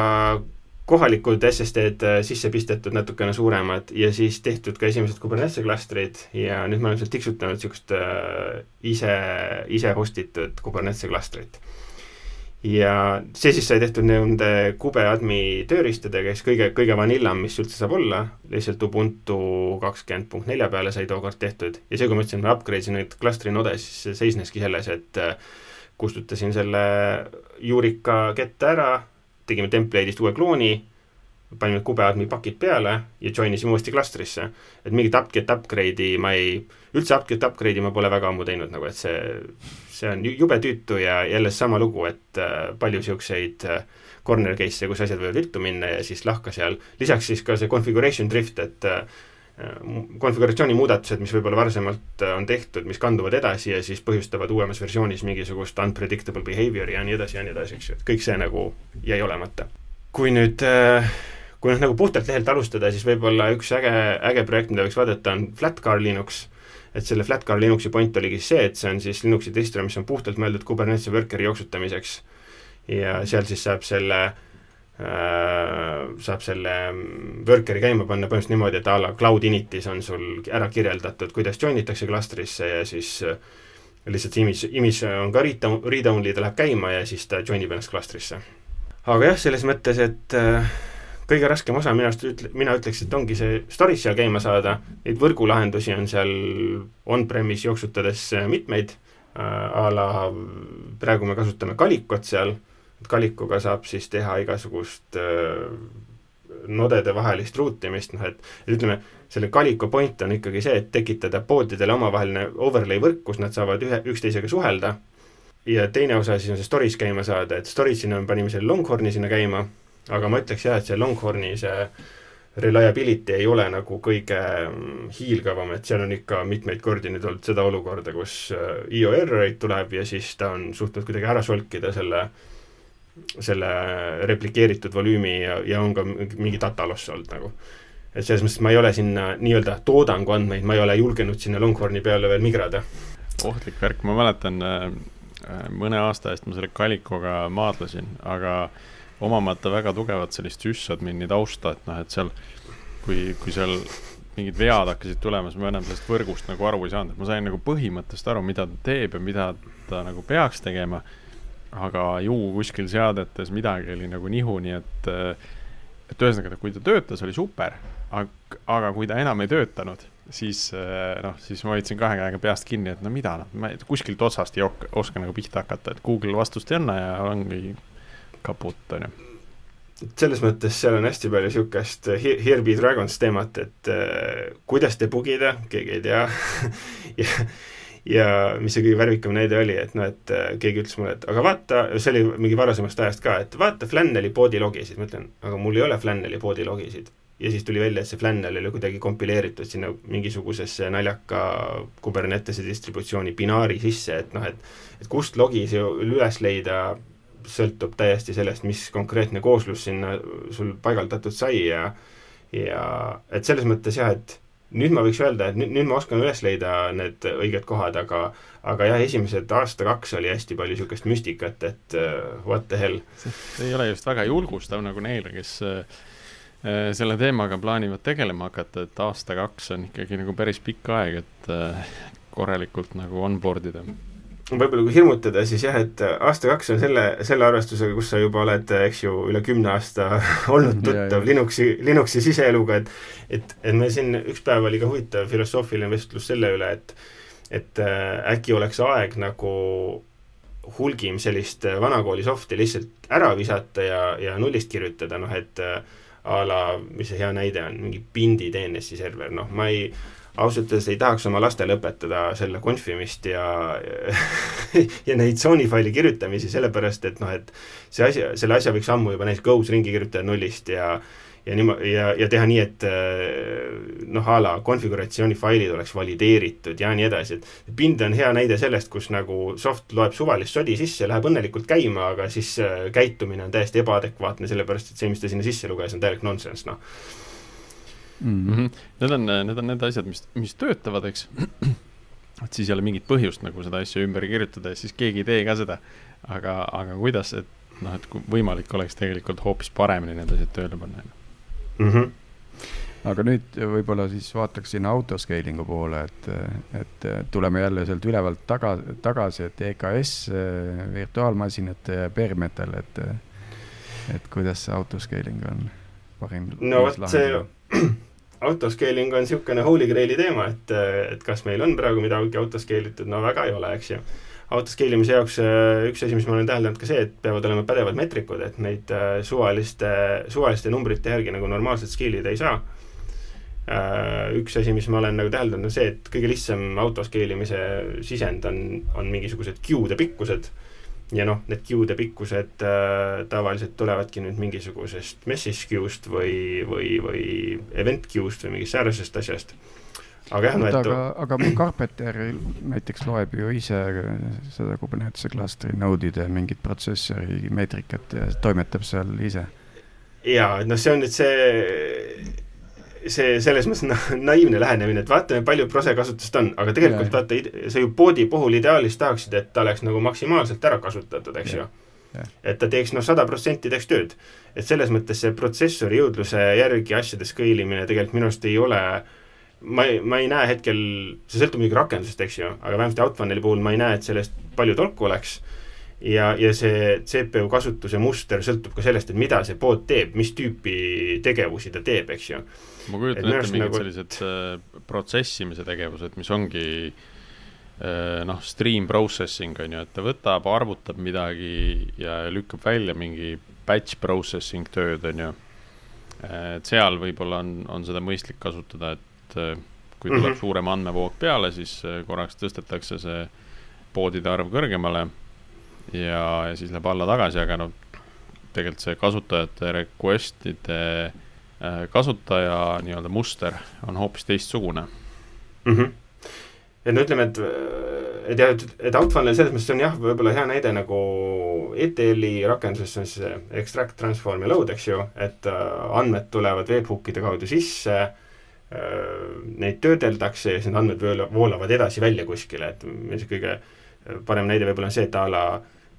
kohalikud SSD-d äh, sisse pistetud natukene suuremad ja siis tehtud ka esimesed Kubernetese klastrid ja nüüd me oleme sealt tiksutanud niisugust äh, ise, ise host itud Kubernetese klastrit. Ja see siis sai tehtud nende kubeadmi tööriistadega, siis kõige, kõige vanillam, mis üldse saab olla, lihtsalt Ubuntu kakskümmend punkt nelja peale sai tookord tehtud. Ja see, kui ma ütlesin, et ma upgrade isin neid klastri node, siis see seisneski selles, et äh, kustutasin selle juurika kette ära, tegime template'ist uue klooni, panime kubeadmi pakid peale ja join isime uuesti klastrisse. et mingit apt-get upgrade'i ma ei, üldse apt-get upgrade'i ma pole väga ammu teinud, nagu et see, see on jube tüütu ja jälle sama lugu, et äh, palju niisuguseid äh, corner case'e, kus asjad võivad viltu minna ja siis lahka seal, lisaks siis ka see configuration drift, et äh, konfiguratsiooni muudatused, mis võib-olla varasemalt on tehtud, mis kanduvad edasi ja siis põhjustavad uuemas versioonis mingisugust unpredictable behavior'i ja nii edasi ja nii edasi, eks ju, et kõik see nagu jäi olemata. kui nüüd, äh, kui noh, nagu puhtalt lehelt alustada, siis võib-olla üks äge, äge projekt, mida võiks vaadata, on Flatcar Linux, et selle Flatcar Linuxi point oligi see, et see on siis Linuxi distro, mis on puhtalt mõeldud Kubernetese workeri jooksutamiseks ja seal siis saab selle äh, saab selle workeri käima panna põhimõtteliselt niimoodi, et a la cloud init'is on sul ära kirjeldatud, kuidas join itakse klastrisse ja siis äh, lihtsalt image, image on ka read down, read only, ta läheb käima ja siis ta join ib ennast klastrisse. aga jah, selles mõttes, et äh, kõige raskem osa minu arust ütle, mina ütleks, et ongi see story's seal käima saada, neid võrgulahendusi on seal on-premise jooksutades mitmeid äh,, a la praegu me kasutame Calicot seal. Kalikuga saab siis teha igasugust äh, nodede vahelist ruutimist, noh et, et ütleme, selle Calico point on ikkagi see, et tekitada poodidele omavaheline overlay võrk, kus nad saavad ühe, üksteisega suhelda, ja teine osa siis on see stories käima saada, et stories'ina me panime selle Longhorni sinna käima, aga ma ütleks jah, et see Longhorni see reliability ei ole nagu kõige mm, hiilgavam, et seal on ikka mitmeid kordi nüüd olnud seda olukorda, kus äh, IO erroreid tuleb ja siis ta on suutnud kuidagi ära solkida selle, selle replikeeritud volüümi ja, ja on ka mingi data loss olnud nagu. et selles mõttes ma ei ole sinna nii-öelda toodangu andmeid, ma ei ole julgenud sinna Longhorni peale veel migrada. ohtlik värk, ma mäletan äh, äh, mõne aasta eest ma selle Calicoga maadlesin, aga äh, omamata väga tugevat sellist sysadmini tausta, et noh, et seal, kui, kui seal mingid vead hakkasid tulema, siis ma enam sellest võrgust nagu aru ei saanud, et ma sain nagu põhimõttest aru, mida ta teeb ja mida ta nagu peaks tegema. aga ju kuskil seadetes midagi oli nagu nihu, nii et, et ühesõnaga, kui ta töötas, oli super, aga, aga kui ta enam ei töötanud, siis noh, siis ma hoidsin kahe käega peast kinni, et no mida noh, ma kuskilt otsast ei oska nagu pihta hakata, et Google vastust ei anna ja ongi kaput, on ju. Selles mõttes seal on hästi palju niisugust Here be dragons teemat, et äh, kuidas debugida, keegi ei tea. Ja, ja mis see kõige värvikam näide oli, et noh, et äh, keegi ütles mulle, et aga vaata, see oli mingi varasemast ajast ka, et vaata Flanneli poodi logisid, ma ütlen, aga mul ei ole Flanneli poodi logisid. ja siis tuli välja, et see Flannel oli kuidagi kompileeritud sinna mingisugusesse naljaka Kubernetese distributsiooni binaari sisse, et noh, et et kust logi see üles leida sõltub täiesti sellest, mis konkreetne kooslus sinna sul paigaldatud sai ja ja et selles mõttes jah, et nüüd ma võiks öelda, et nüüd, nüüd ma oskan üles leida need õiged kohad, aga aga jah, esimesed aasta-kaks oli hästi palju niisugust müstikat, et uh, what the hell. see ei ole just väga julgustav nagu neile, kes uh, selle teemaga plaanivad tegelema hakata, et aasta-kaks on ikkagi nagu päris pikk aeg, et uh, korralikult nagu onboard ida võib-olla kui hirmutada, siis jah, et aasta-kaks on selle, selle arvestusega, kus sa juba oled, eks ju, üle kümne aasta olnud tuttav Linuxi, Linuxi siseeluga, et et, et meil siin üks päev oli ka huvitav filosoofiline vestlus selle üle, et et äh, äkki oleks aeg nagu hulgim sellist vanakooli soft'i lihtsalt ära visata ja, ja nullist kirjutada, noh et äh, a la, mis see hea näide on, mingi Bindi DNS-i server, noh, ma ei ausalt öeldes ei tahaks oma lastele õpetada selle konfimist ja ja neid tsoonifaili kirjutamisi, sellepärast et noh, et see asi, selle asja võiks ammu juba näiteks Go's ringi kirjutada nullist ja ja niimoodi, ja, ja teha nii, et noh, a la konfiguratsioonifailid oleks valideeritud ja nii edasi, et Bind on hea näide sellest, kus nagu soft loeb suvalist sodi sisse, läheb õnnelikult käima, aga siis käitumine on täiesti ebaadekvaatne, sellepärast et see, mis ta sinna sisse luges, on täielik nonsense, noh mm. -hmm. Need on, need on need asjad, mis, mis töötavad, eks. et siis ei ole mingit põhjust nagu seda asja ümber kirjutada ja siis keegi ei tee ka seda. aga, aga kuidas, et noh, et kui võimalik oleks tegelikult hoopis paremini need asjad tööle panna mm. -hmm aga nüüd võib-olla siis vaataks sinna autoscaling'u poole, et, et tuleme jälle sealt ülevalt taga, tagasi, et EKS, virtuaalmasinate ja bare metal, et, et kuidas see autoscaling on parim? no vot see autoscaling on niisugune holy grail'i teema, et, et kas meil on praegu midagi autoscale itud, no väga ei ole, eks ju. Autoscale imise jaoks äh, üks asi, mis ma olen täheldanud ka see, et peavad olema pädevad meetrikud, et neid äh, suvaliste, suvaliste numbrite järgi nagu normaalselt scale ida ei saa. Äh, üks asi, mis ma olen nagu täheldanud, on see, et kõige lihtsam autoscale imise sisend on, on mingisugused queue'de pikkused ja noh, need queue'de pikkused äh, tavaliselt tulevadki nüüd mingisugusest message queue'st või, või, või event queue'st või mingist säärasest asjast. aga jah, no et aga, aga Carpenter näiteks loeb ju ise seda Kubernetese klastri node'ide mingit protsessori meetrikat ja toimetab seal ise. jaa, et noh, see on nüüd see see selles mõttes na naiivne lähenemine, et vaatame, palju prose kasutust on, aga tegelikult yeah. vaata, sa ju poodi puhul ideaalis tahaksid, et ta oleks nagu maksimaalselt ära kasutatud, eks yeah. ju. Yeah. et ta teeks noh, sada protsenti teeks tööd. et selles mõttes see protsessori jõudluse järgi asjade scale imine tegelikult minu arust ei ole ma ei, ma ei näe hetkel, see sõltub muidugi rakendusest, eks ju, aga vähemasti Outfunneli puhul ma ei näe, et sellest palju tolku oleks ja, ja see CPU kasutuse muster sõltub ka sellest, et mida see pood teeb, mis tüüpi tegevusi ta teeb, eks ju ma kujutan ette mingid nagu... sellised äh, protsessimise tegevused, mis ongi äh, noh, stream processing on ju, et ta võtab, arvutab midagi ja lükkab välja mingi batch processing tööd, on ju. et seal võib-olla on, on seda mõistlik kasutada, et kui tuleb mm -hmm. suurem andmevoog peale, siis korraks tõstetakse see poodide arv kõrgemale ja, ja siis läheb alla tagasi, aga noh, tegelikult see kasutajate request'ide äh, kasutaja nii-öelda muster on hoopis teistsugune mm. -hmm. et no ütleme, et, et jah, et, et Outfunnel selles mõttes on jah, võib-olla hea näide nagu ETL-i rakenduses on siis extract, transform ja load, eks ju, et äh, andmed tulevad webhookide kaudu sisse äh,, neid töödeldakse ja siis need andmed voolavad edasi välja kuskile, et see kõige parem näide võib-olla on see, et a la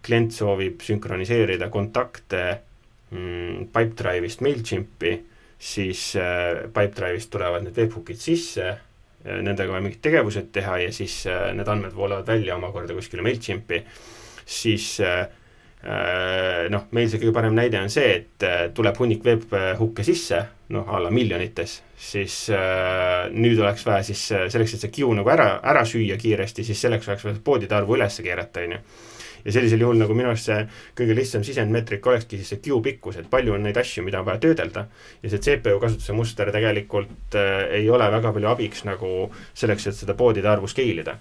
klient soovib sünkroniseerida kontakte mm, Pipedrive'ist MailChimpi, siis äh, Pipedrive'ist tulevad need webhookid sisse, nendega vaja mingid tegevused teha ja siis äh, need andmed voolavad välja omakorda kuskile MailChimpi, siis äh, äh noh, meil see kõige parem näide on see, et äh, tuleb hunnik webhook'e sisse, noh a la miljonites, siis äh, nüüd oleks vaja siis selleks, et see queue nagu ära, ära süüa kiiresti, siis selleks oleks vaja poodide arvu üles keerata, on ju ja sellisel juhul nagu minu arust see kõige lihtsam sisendmeetrika olekski siis see queue pikkus, et palju on neid asju, mida on vaja töödelda. ja see CPU kasutuse muster tegelikult äh, ei ole väga palju abiks nagu selleks, et seda poodide arvu scale ida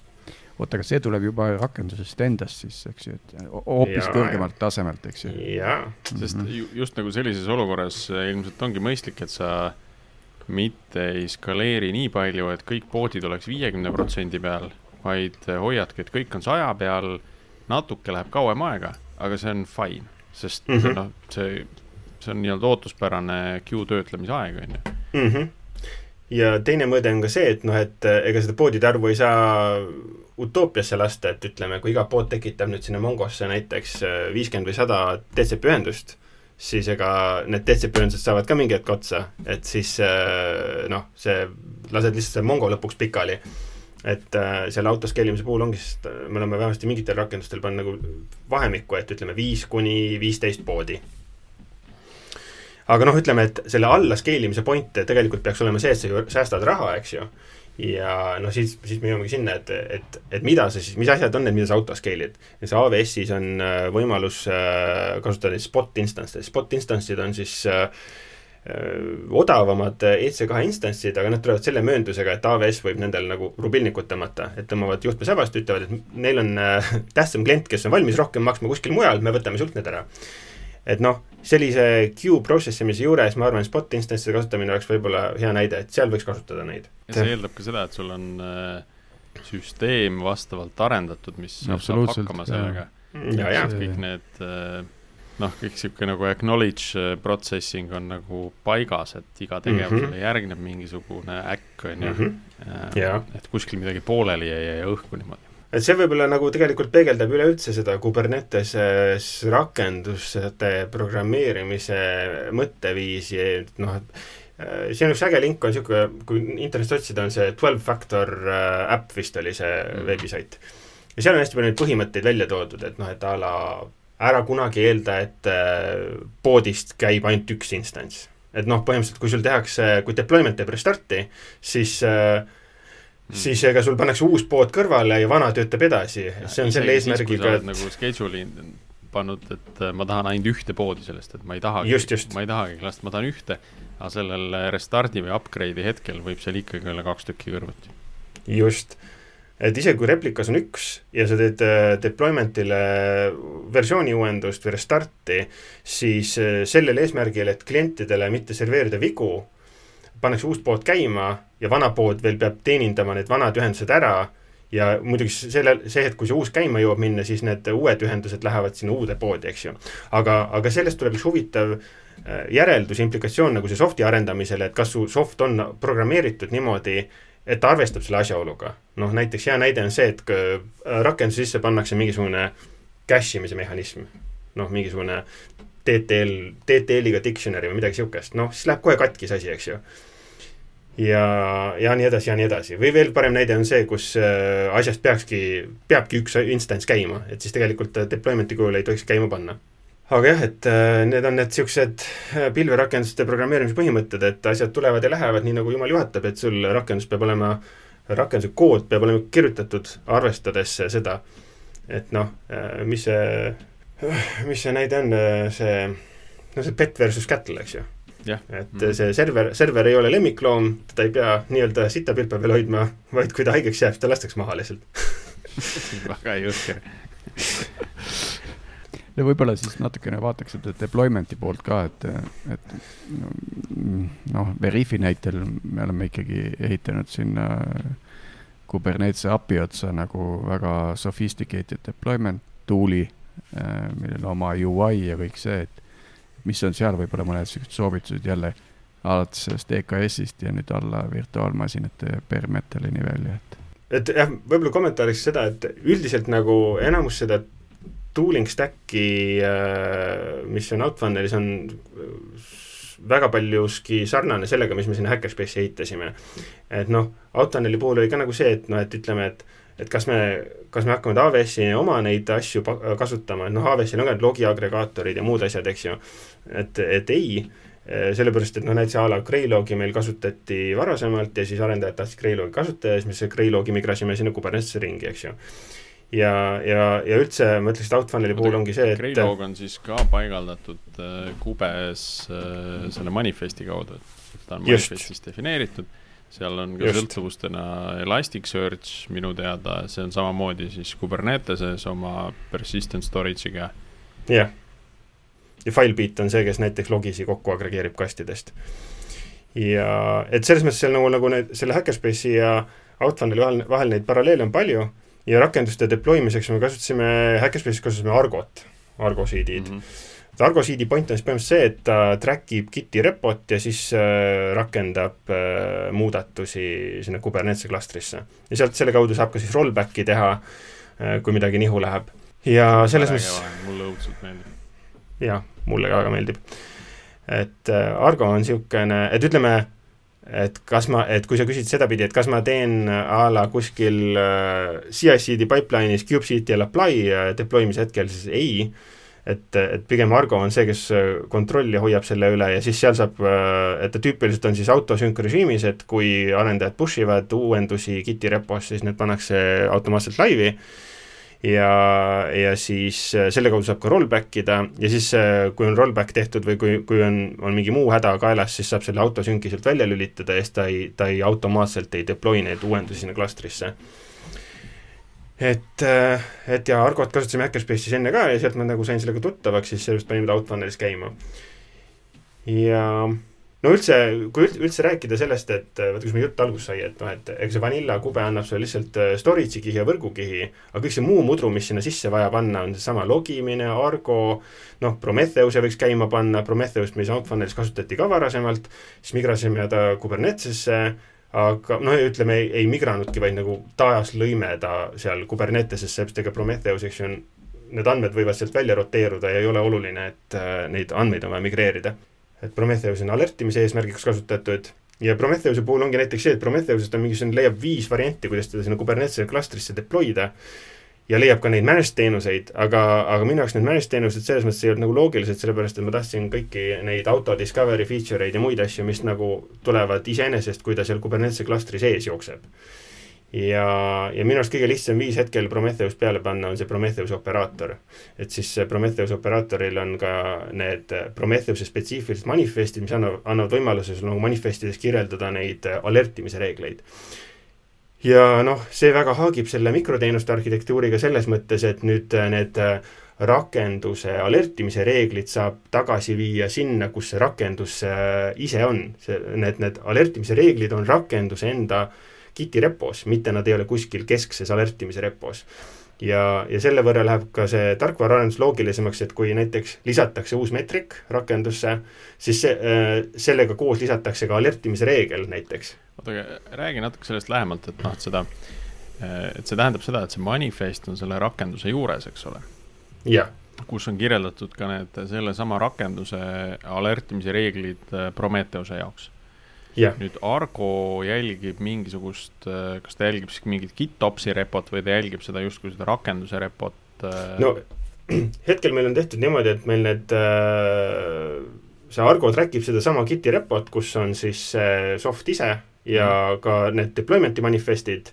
oota, aga see tuleb juba rakendusest endast siis, eks ju, et hoopis kõrgemalt ja. tasemelt, eks ju. jaa. sest ju, just nagu sellises olukorras ilmselt ongi mõistlik, et sa mitte ei skaleeri nii palju, et kõik poodid oleks viiekümne protsendi peal, vaid hoiadki, et kõik on saja peal natuke läheb kauem aega, aga see on fine, sest mm -hmm. noh, see, see on nii-öelda ootuspärane queue töötlemise aeg, on ju. Mhm. ja teine mõõde on ka see, et noh, et ega seda poodide arvu ei saa utoopiasse lasta, et ütleme, kui iga pood tekitab nüüd sinna Mongosse näiteks äh, viiskümmend või sada DCP ühendust, siis ega need DCP ühendused saavad ka mingi hetk otsa, et siis äh, noh, see, lased lihtsalt selle Mongo lõpuks pikali et äh, selle autoscale imise puhul ongi, sest äh, me oleme vähemasti mingitel rakendustel pannud nagu vahemikku, et ütleme viis kuni viisteist poodi. aga noh, ütleme, et selle alla scale imise point tegelikult peaks olema see, et sa ju säästad raha, eks ju. ja noh, siis, siis me jõuamegi sinna, et, et, et mida sa siis, mis asjad on need, mida sa auto scale'id. ja see AWS-is on äh, võimalus äh, kasutada spot instance'e, spot instance'id on siis äh, odavamad EC2 instantsid, aga nad tulevad selle mööndusega, et AWS võib nendel nagu rubilnikut tõmmata, et tõmbavad juhtme sabast, ütlevad, et neil on äh, tähtsam klient, kes on valmis rohkem maksma kuskil mujal, me võtame sult need ära. et noh, sellise queue process imise juures ma arvan, spot instance'ide kasutamine oleks võib-olla hea näide, et seal võiks kasutada neid. ja see eeldab ka seda, et sul on äh, süsteem vastavalt arendatud, mis saab hakkama sellega. kõik need äh, noh, kõik niisugune nagu acknowledge äh, processing on nagu paigas, et iga tegevusele mm -hmm. järgneb mingisugune äkk, on ju. Mhm. Äh, et kuskil midagi pooleli ei jää õhku niimoodi et see võib-olla nagu tegelikult peegeldab üleüldse seda Kuberneteses rakenduste programmeerimise mõtteviisi, et noh, et äh, siin üks äge link on niisugune, kui internetist otsida, on see twelve factor äpp vist oli see mm. veebisait. ja seal on hästi palju neid põhimõtteid välja toodud, et noh, et a la ära kunagi eelda, et äh, poodist käib ainult üks instants. et noh, põhimõtteliselt kui sul tehakse, kui deployment teeb restarti, siis äh, Mm. siis ega sul pannakse uus pood kõrvale ja vana töötab edasi, see on selle eesmärgiga, et nagu schedule'i pannud, et äh, ma tahan ainult ühte poodi sellest, et ma ei tahagi, ma ei tahagi lasta, ma tahan ühte, aga sellel restardi või upgrade'i hetkel võib seal ikkagi olla kaks tükki kõrvuti. just et isegi kui replikas on üks ja sa teed äh, deployment'ile versiooni uuendust või restarti, siis äh, sellel eesmärgil, et klientidele mitte serveerida vigu, pannakse uus pood käima ja vana pood veel peab teenindama need vanad ühendused ära ja muidugi sellel, see hetk, kui see uus käima jõuab minna, siis need uued ühendused lähevad sinna uude poodi, eks ju. aga, aga sellest tuleb üks huvitav äh, järeldus, implikatsioon nagu see soft'i arendamisele, et kas su soft on programmeeritud niimoodi, et ta arvestab selle asjaoluga. noh, näiteks hea näide on see, et rakenduse sisse pannakse mingisugune cache imise mehhanism, noh, mingisugune TTL, TTL-iga dictionary või midagi niisugust, noh, siis läheb kohe katki see asi, eks ju. ja, ja nii edasi ja nii edasi, või veel parem näide on see, kus äh, asjast peakski, peabki üks instants käima, et siis tegelikult deployment'i kujul ei tohiks käima panna aga jah, et äh, need on need niisugused äh, pilverakenduste programmeerimise põhimõtted, et asjad tulevad ja lähevad nii, nagu jumal juhatab, et sul rakendus peab olema, rakenduse kood peab olema kirjutatud, arvestades seda, et noh, äh, mis see, mis see näide on, see, no see pet versus cattle, eks ju. Jah. et Mhm. see server, server ei ole lemmikloom, teda ei pea nii-öelda sitapilpe peal hoidma, vaid kui ta haigeks jääb, siis ta lastakse maha lihtsalt. väga jõhker. ja võib-olla siis natukene vaataks seda deployment'i poolt ka, et, et noh, Veriffi näitel me oleme ikkagi ehitanud sinna Kubernetese API otsa nagu väga sophisticated deployment tool'i, millel on oma UI ja kõik see, et mis on seal võib-olla mõned siuksed soovitused jälle alates sellest EKS-ist ja nüüd alla virtuaalmasinate bare metalini välja, et et jah, võib-olla kommentaariks seda, et üldiselt nagu enamus seda tooling stack'i, mis on Outfunnelis, on väga paljuski sarnane sellega, mis me sinna Hackerspace'i ehitasime. et noh, Outfunneli puhul oli ka nagu see, et noh, et ütleme, et et kas me, kas me hakkame AWS-i oma neid asju kasutama, et noh, AWS-il on ka need logi agregaatorid ja muud asjad, eks ju, et, et ei, sellepärast et noh, näiteks a la Greylogi meil kasutati varasemalt ja siis arendajad tahtsid Greylogi kasutada ja siis me selle Greylogi migrasime sinna Kubernetese ringi, eks ju. ja, ja, ja üldse ma ütleks, et Outfunneli puhul ongi see, et Greylog on siis ka paigaldatud äh, kubes äh, selle manifesti kaudu, et ta on Just. manifestis defineeritud, seal on ka Just. sõltuvustena Elasticsearch minu teada, see on samamoodi siis Kuberneteses oma persistent storage'iga. jah, ja FileBeat on see, kes näiteks logisi kokku agregeerib kastidest. ja et selles mõttes seal nagu, nagu need, selle Hackerspace'i ja Outfunneli vahel, vahel neid paralleele on palju ja rakenduste deploy miseks me kasutasime, Hackerspace'is kasutasime Argot, Argo seed'id mm. -hmm. Argo seed'i point on siis põhimõtteliselt see, et ta track ib Giti repot ja siis äh, rakendab äh, muudatusi sinna Kubernetese klastrisse. ja sealt selle kaudu saab ka siis rollback'i teha äh,, kui midagi nihu läheb. ja selles mõttes mulle õudselt meeldib. jaa, mulle ka väga meeldib. et Argo on niisugune, et ütleme, et kas ma, et kui sa küsid sedapidi, et kas ma teen a la kuskil äh, CI/CD pipeline'is kubectl apply äh, deploy imise hetkel, siis ei, et, et pigem Argo on see, kes äh, kontrolli hoiab selle üle ja siis seal saab, et ta tüüpiliselt on siis autosünc režiimis, et kui arendajad push ivad uuendusi Giti repos, siis need pannakse automaatselt laivi ja, ja siis äh, selle kaudu saab ka rollback ida ja siis, kui on rollback tehtud või kui, kui on, on mingi muu häda kaelas, siis saab selle autosünki sealt välja lülitada ja siis ta ei, ta ei automaatselt ei deploy neid uuendusi sinna klastrisse. et, et ja Argot kasutasime Hackerspace'is enne ka ja sealt ma nagu sain sellega tuttavaks, siis sellest panime ta Outfunnelis käima. ja no üldse, kui üld- üldse rääkida sellest, et vaata, kus meie jutt alguse sai, et noh, et ega see Vanilla kube annab sulle lihtsalt äh, storage'i kihi ja võrgukihi, aga kõik see muu mudru, mis sinna sisse vaja panna, on seesama logimine, Argo, noh, Prometheuse võiks käima panna, Prometheust me Soundfunnelis kasutati ka varasemalt, siis migrasime ta Kubernetesesse, aga noh, ütleme ei, ei migranudki, vaid nagu taas lõime ta seal Kubernetesesse, sest ega Prometheus, eks ju, on need andmed võivad sealt välja roteeruda ja ei ole oluline, et äh, neid andmeid on vaja migreerida et Prometheus on alertimise eesmärgiks kasutatud ja Prometheuse puhul ongi näiteks see, et Prometheusest on mingisugune, leiab viis varianti, kuidas teda sinna Kubernetese klastrisse deploy da ja leiab ka neid managed teenuseid, aga, aga minu jaoks need managed teenused selles mõttes ei olnud nagu loogilised, sellepärast et ma tahtsin kõiki neid auto discovery feature eid ja muid asju, mis nagu tulevad iseenesest, kui ta seal Kubernetese klastri sees jookseb. ja, ja minu arust kõige lihtsam viis hetkel Prometheus peale panna on see Prometheuse operaator et siis see Prometheuse operaatoril on ka need Prometheuse spetsiifilised manifestid, mis annavad, annavad võimaluse sul nagu manifestides kirjeldada neid alertimise reegleid. ja noh, see väga haagib selle mikroteenuste arhitektuuriga selles mõttes, et nüüd need rakenduse alertimise reeglid saab tagasi viia sinna, kus see rakendus äh, ise on. see, need, need alertimise reeglid on rakenduse enda Giti repos, mitte nad ei ole kuskil keskses alertimise repos ja, ja selle võrra läheb ka see tarkvaraarendus loogilisemaks, et kui näiteks lisatakse uus meetrik rakendusse, siis see, sellega koos lisatakse ka alertimise reegel näiteks. oota, aga räägi natuke sellest lähemalt, et noh, et seda, et see tähendab seda, et see manifest on selle rakenduse juures, eks ole, jah, kus on kirjeldatud ka need sellesama rakenduse alertimise reeglid äh, Prometheuse jaoks. jah, nüüd Argo jälgib mingisugust, kas ta jälgib siis mingit GitOpsi repot või ta jälgib seda justkui seda rakenduse repot? äh, no hetkel meil on tehtud niimoodi, et meil need äh, see Argo track ib sedasama Giti repot, kus on siis see soft ise ja ka need deployment'i manifestid,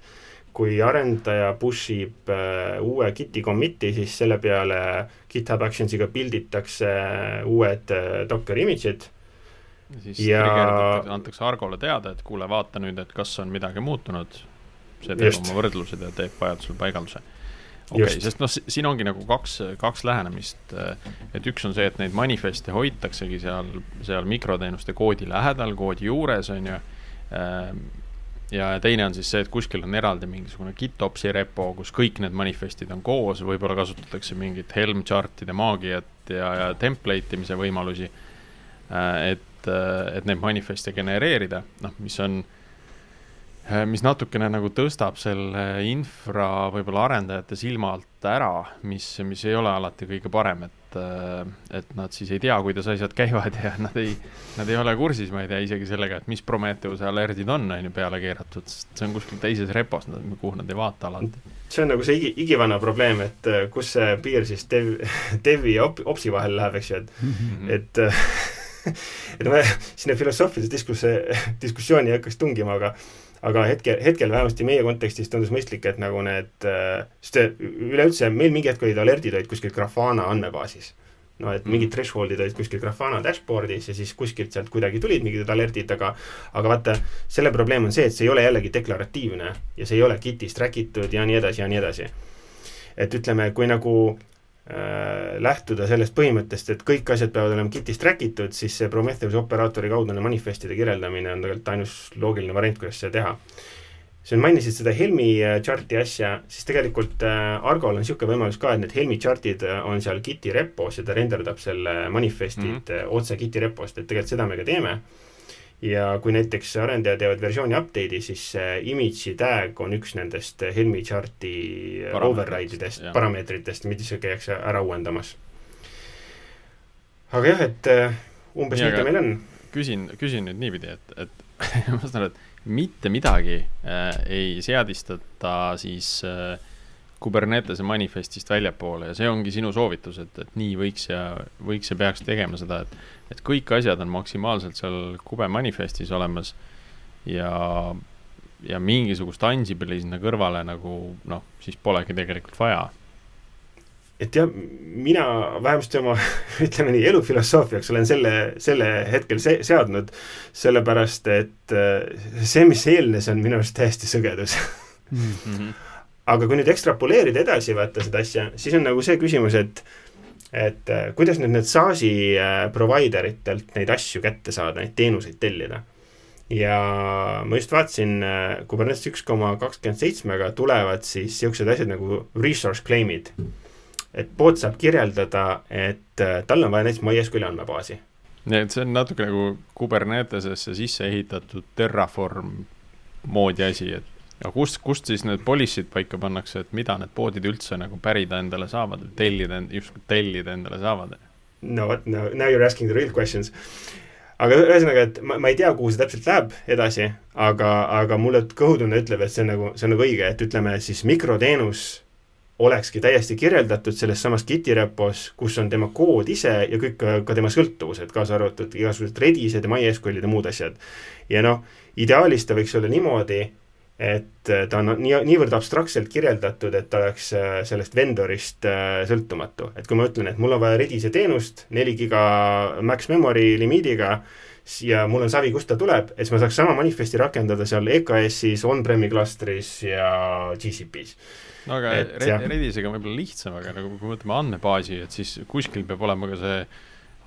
kui arendaja push ib äh, uue Giti commit'i, siis selle peale GitHub Actionsiga build itakse uued äh, Docker image'id siis ja... antakse Argole teada, et kuule, vaata nüüd, et kas on midagi muutunud, see teeb Just. oma võrdlused ja teeb vajadusel paigalduse okei okay,, sest noh, siin ongi nagu kaks, kaks lähenemist. et üks on see, et neid manifeste hoitaksegi seal, seal mikroteenuste koodi lähedal, koodi juures, on ju. ja teine on siis see, et kuskil on eraldi mingisugune GitOpsi repo, kus kõik need manifestid on koos, võib-olla kasutatakse mingit Helm chart'ide maagiat ja, ja template imise võimalusi. et, et neid manifeste genereerida, noh, mis on mis natukene nagu tõstab selle infra võib-olla arendajate silma alt ära, mis, mis ei ole alati kõige parem, et, et nad siis ei tea, kuidas asjad käivad ja nad ei, nad ei ole kursis, ma ei tea isegi sellega, et mis Prometheuse alertid on, on ju, peale keeratud, sest see on kuskil teises repos, kuhu nad ei vaata alati. see on nagu see igi, igivana probleem, et kus see piir siis dev, devi ja op, opsi vahel läheb, eks ju, et -hmm. et et ma sinna filosoofilise diskusse, diskussiooni ei hakkaks tungima, aga aga hetkel, hetkel vähemasti meie kontekstis tundus mõistlik, et nagu need, äh, sest üleüldse meil mingi hetk olid alertid olid kuskil Grafana andmebaasis. no et mingid threshold'id olid kuskil Grafana dashboard'is ja siis kuskilt sealt kuidagi tulid mingid alertid, aga aga vaata, selle probleem on see, et see ei ole jällegi deklaratiivne ja see ei ole Gitis track itud ja nii edasi ja nii edasi. et ütleme, kui nagu Äh, lähtuda sellest põhimõttest, et kõik asjad peavad olema Gitis track itud, siis see Prometheuse operaatori kaudne manifestide kirjeldamine on tegelikult ainus loogiline variant, kuidas seda teha. sa mainisid seda Helmi äh, chart'i asja, siis tegelikult äh, Argol on niisugune võimalus ka, et need Helmi chart'id on seal Giti repos ja ta renderdab selle manifestid mm -hmm. otse Giti repost, et tegelikult seda me ka teeme ja kui näiteks arendajad teevad versiooni update'i, siis see image'i tag on üks nendest Helmi chart'i override idest, parameetritest, mida käiakse ära uuendamas. aga jah, et äh, umbes nii ta meil on. küsin, küsin nüüd niipidi, et, et ma saan aru, et mitte midagi äh, ei seadistata siis äh, Kubernetese manifestist väljapoole ja see ongi sinu soovitus, et, et nii võiks ja võiks ja peaks tegema seda, et, et kõik asjad on maksimaalselt seal kube manifestis olemas ja, ja mingisugust Ansible'i sinna kõrvale nagu noh, siis polegi tegelikult vaja. et jah, mina vähemasti oma ütleme nii, elufilosoofiaks olen selle, selle hetkel se seadnud, sellepärast et äh, see, mis eelnes, on minu arust täiesti sõgedus mm. -hmm aga kui nüüd ekstrapoleerida edasi, vaata seda asja, siis on nagu see küsimus, et et äh, kuidas nüüd need SaaS-i äh, provider itelt neid asju kätte saada, neid teenuseid tellida. ja ma just vaatasin, äh, Kubernetes üks koma kakskümmend seitsmega tulevad siis niisugused asjad nagu resource claim'id. et pood saab kirjeldada, et tal on vaja näiteks MySQL-i andmebaasi. nii et see on natuke nagu Kubernetesesse sisse ehitatud Terraform moodi asi, et aga kust, kust siis need policy'd paika pannakse, et mida need poodid üldse nagu pärida endale saavad, tellida, just tellida endale saavad? no vot, no now you are asking the real questions. aga ühesõnaga, et ma, ma ei tea, kuhu see täpselt läheb edasi, aga, aga mulle kõhutunne ütleb, et see on nagu, see on nagu õige, et ütleme siis mikroteenus olekski täiesti kirjeldatud selles samas Giti repos, kus on tema kood ise ja kõik ka, ka tema sõltuvused, kaasa arvatud igasugused Redised ja MySQLid ja muud asjad. ja noh, ideaalis ta võiks olla niimoodi, et äh, ta on nii, niivõrd abstraktselt kirjeldatud, et ta oleks äh, sellest vendorist äh, sõltumatu. et kui ma ütlen, et mul on vaja Redise teenust neli giga max memory limiidiga ja mul on savi, kust ta tuleb, et siis ma saaks sama manifesti rakendada seal EKS-is, on-prem'i klastris ja GCP-s. no aga et, Redisega on võib-olla lihtsam, aga nagu kui me võtame andmebaasi, et siis kuskil peab olema ka see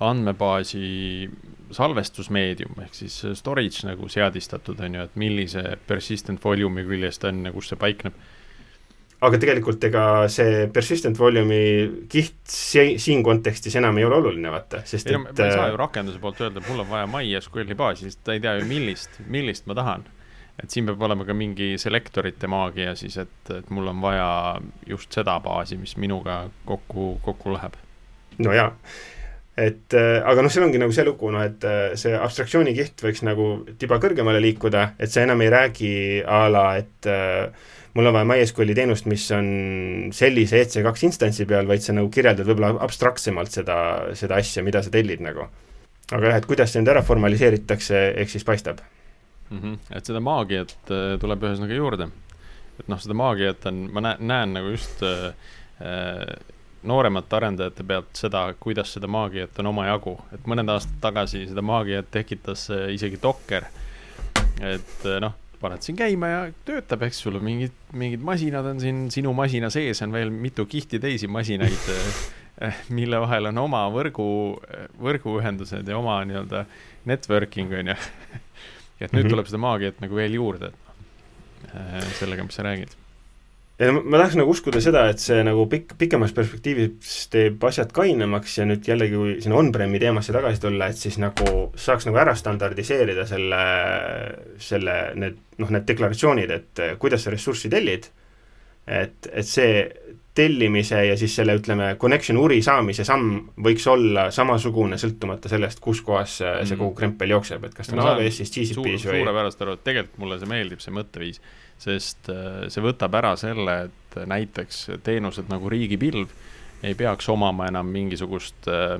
andmebaasi salvestusmeedium ehk siis storage nagu seadistatud, on ju, et millise persistent volume'i küljes ta on ja kus see paikneb. aga tegelikult ega see persistent volume'i kiht si siin kontekstis enam ei ole oluline, vaata, sest ei, et ma ei saa ju rakenduse poolt öelda, mul on vaja MySQL-i baasi, sest ta ei tea ju, millist, millist ma tahan. et siin peab olema ka mingi selektorite maagia siis, et, et mul on vaja just seda baasi, mis minuga kokku, kokku läheb. no jaa et äh, aga noh, seal ongi nagu see lugu, noh et äh, see abstraktsiooni kiht võiks nagu tiba kõrgemale liikuda, et sa enam ei räägi a la, et äh, mul on vaja MySQL-i teenust, mis on sellise EC2 instantsi peal, vaid sa nagu kirjeldad võib-olla abstraktsemalt seda, seda asja, mida sa tellid nagu. aga jah, et kuidas see nüüd ära formaliseeritakse, eks siis paistab mm. -hmm. et seda maagiat äh, tuleb ühesõnaga juurde. et noh, seda maagiat on, ma näen, näen nagu just äh, nooremate arendajate pealt seda, kuidas seda maagiat on omajagu, et mõned aastad tagasi seda maagiat tekitas äh, isegi Docker. et äh, noh, paned siin käima ja töötab, eks sul mingid, mingid masinad on siin, sinu masina sees on veel mitu kihti teisi masinaid, mille vahel on oma võrgu, võrguühendused ja oma nii-öelda networking on ju. et nüüd mm -hmm. tuleb seda maagiat nagu veel juurde, et sellega, mis sa räägid ja ma, tahaks nagu uskuda seda, et see nagu pikk, pikemas perspektiivis teeb asjad kainemaks ja nüüd jällegi, kui sinna on-prem'i teemasse tagasi tulla, et siis nagu saaks nagu ära standardiseerida selle, selle, need noh, need deklaratsioonid, et kuidas sa ressurssi tellid, et, et see tellimise ja siis selle, ütleme, connection uri saamise samm võiks olla samasugune, sõltumata sellest, kus kohas see mm. kogu krempel jookseb, et kas ta on AWS-is, GCP-s või suurepärast aru, et tegelikult mulle see meeldib, see mõtteviis sest äh, see võtab ära selle, et näiteks teenused nagu riigipilv ei peaks omama enam mingisugust äh,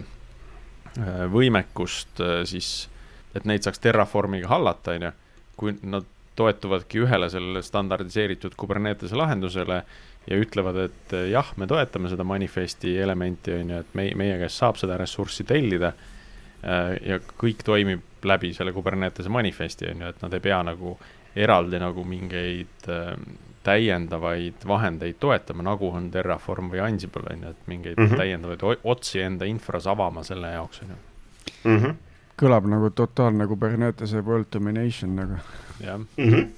äh, võimekust siis, et neid saaks Terraformiga hallata, on ju, kui nad toetuvadki ühele sellele standardiseeritud Kubernetese lahendusele ja ütlevad, et jah, me toetame seda manifesti elementi, on ju, et meie, meie käest saab seda ressurssi tellida ja kõik toimib läbi selle Kubernetese manifesti, on ju, et nad ei pea nagu eraldi nagu mingeid äh, täiendavaid vahendeid toetama, nagu on Terraform või Ansible, on ju, et mingeid mm -hmm. täiendavaid otsi enda infras avama selle jaoks, on ju. -hmm. kõlab nagu totaalne Kubernetese world domination nagu. jah mm -hmm.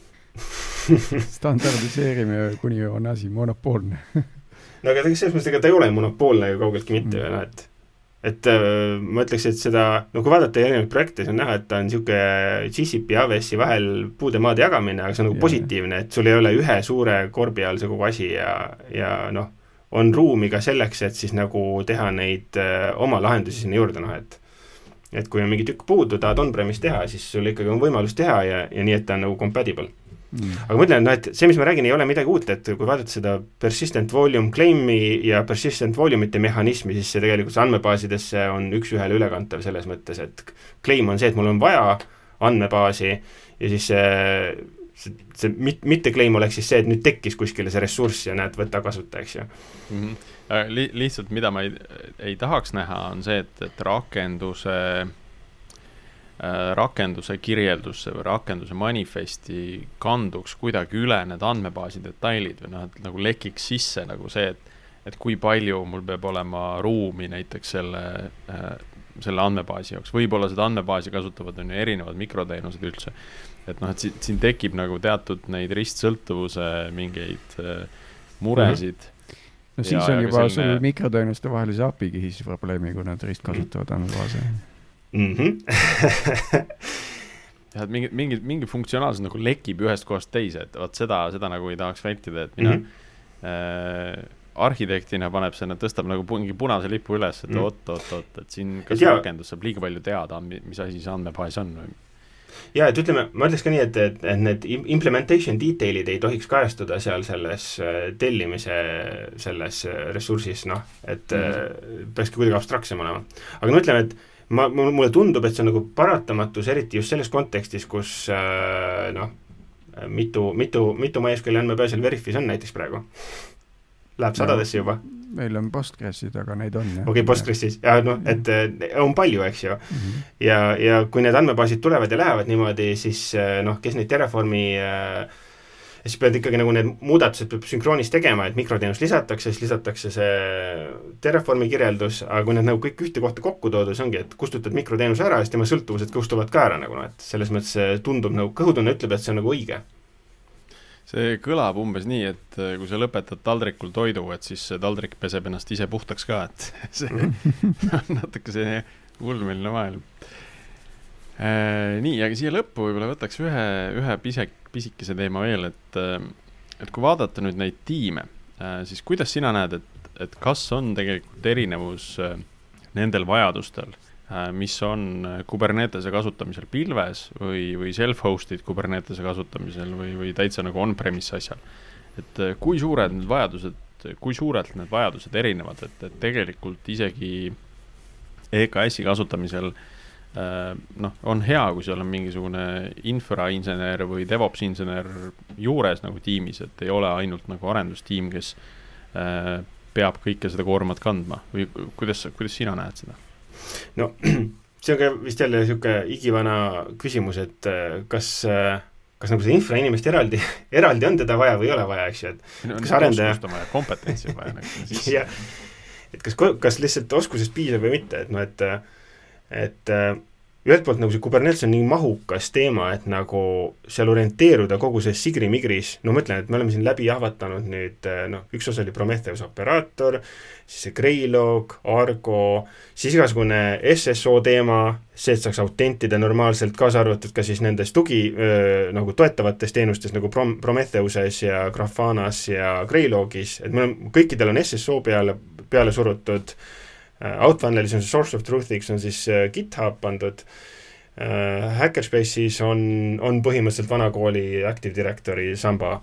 standardiseerime, kuni on asi monopoolne no aga selles mõttes, ega ta ei ole monopoolne ju kaugeltki mitte ju mm. noh, et et äh, ma ütleks, et seda, no kui vaadata erinevaid projekte, siis on näha, et ta on niisugune GCP ja AWS-i vahel puude-maade jagamine, aga see on nagu yeah. positiivne, et sul ei ole ühe suure korbi all see kogu asi ja, ja noh, on ruumi ka selleks, et siis nagu teha neid äh, oma lahendusi sinna juurde, noh et et kui on mingi tükk puudu, tahad on-premise teha, siis sul ikkagi on võimalus teha ja, ja nii, et ta on nagu compatible mm.. aga ma ütlen, noh, et see, mis ma räägin, ei ole midagi uut, et kui vaadata seda persistent volume claim'i ja persistent volume'ite mehhanismi, siis see tegelikult andmebaasidesse on üks-ühele ülekantav selles mõttes, et claim on see, et mul on vaja andmebaasi ja siis see see, see mit-, mitte claim oleks siis see, et nüüd tekkis kuskile see ressurss ja näed, võta kasuta, eks ju mm. -hmm. Li-, lihtsalt mida ma ei, ei tahaks näha, on see, et, et rakenduse Äh, rakenduse kirjeldusse või rakenduse manifesti kanduks kuidagi üle need andmebaasi detailid või noh, et nagu lekiks sisse nagu see, et et kui palju mul peab olema ruumi näiteks selle äh,, selle andmebaasi jaoks, võib-olla seda andmebaasi kasutavad on ju erinevad mikroteenused üldse. et noh, et siin, siin tekib nagu teatud neid ristsõltuvuse mingeid äh, muresid mm. -hmm no siis ja, on juba selline... sul mikroteenuste vahelise API kihis probleemi, kui nad ristkasutavad andmebaase mm. -hmm. jah, et mingi, mingi, mingi funktsionaalsus nagu lekib ühest kohast teise, et vot seda, seda nagu ei tahaks vältida, et mina mm -hmm. äh, arhitektina paneb see, tõstab nagu mingi punase lipu üles, et mm. oot, oot, oot, et siin kas ja. rakendus saab liiga palju teada, mis asi see andmebaas on või ja et ütleme, ma ütleks ka nii, et, et, et need implementation detail'id ei tohiks kajastuda seal selles äh, tellimise selles ressursis, noh, et mm -hmm. peakski kuidagi abstraktsem olema. aga no ütleme, et ma, mulle tundub, et see on nagu paratamatus, eriti just selles kontekstis, kus äh, noh, mitu, mitu, mitu MySQL-i andmebasil Veriffis on näiteks praegu? Läheb sadadesse juba? meil on Postgresid, aga neid on jah. okei okay,, Postgresis, ja noh, et on palju, eks ju mm. -hmm. ja, ja kui need andmebaasid tulevad ja lähevad niimoodi, siis äh, noh, kes neid Terraformi äh, ja siis pead ikkagi nagu need muudatused peab sünkroonis tegema, et mikroteenus lisatakse, siis lisatakse see Terraformi kirjeldus, aga kui need nagu kõik ühte kohta kokku toodud, siis ongi, et kustutad mikroteenuse ära ja siis tema sõltuvused kustuvad ka ära nagu noh, et selles mõttes tundub nagu, kõhutunne ütleb, et see on nagu õige see kõlab umbes nii, et äh, kui sa lõpetad taldrikul toidu, et siis see taldrik peseb ennast ise puhtaks ka, et see on natuke selline ulmeline maailm. Äh, nii, aga siia lõppu võib-olla võtaks ühe, ühe pisek, pisikese teema veel, et, äh, et kui vaadata nüüd neid tiime, äh, siis kuidas sina näed, et, et kas on tegelikult erinevus äh, nendel vajadustel, mis on Kubernetese kasutamisel pilves või, või self-hosted Kubernetese kasutamisel või, või täitsa nagu on-premise asjal. et kui suured need vajadused, kui suurelt need vajadused erinevad, et, et tegelikult isegi EKS-i kasutamisel äh, noh, on hea, kui seal on mingisugune infrainsener või DevOps insener juures nagu tiimis, et ei ole ainult nagu arendustiim, kes äh, peab kõike seda koormat kandma. Või kuidas, kuidas sina näed seda? no see on ka vist jälle niisugune igivana küsimus, et äh, kas äh, kas nagu seda infrainimest eraldi, eraldi on teda vaja või ei ole vaja, eks ju, et kas arendaja kompetentsi on vaja nagu siis jah, et kas, kas lihtsalt oskusest piisab või mitte, et noh, et et ühelt poolt nagu see Kubernetes on nii mahukas teema, et nagu seal orienteeruda kogu selles sigri-migris, no ma ütlen, et me oleme siin läbi jahvatanud nüüd noh, üks osa oli Prometheus operaator, siis see Greylog, Argo, siis igasugune SSO teema, see, et saaks autentida normaalselt, kaasa arvatud ka siis nendes tugi öö, nagu toetavates teenustes nagu Prom-, Prometheuses ja Grafanas ja Greylogis, et me oleme, kõikidel on SSO peale, peale surutud äh, Äh, Outfunnelis on see source of truth'iks on siis äh, GitHub pandud, äh, Hackerspace'is on, on põhimõtteliselt vanakooli Active Directory samba,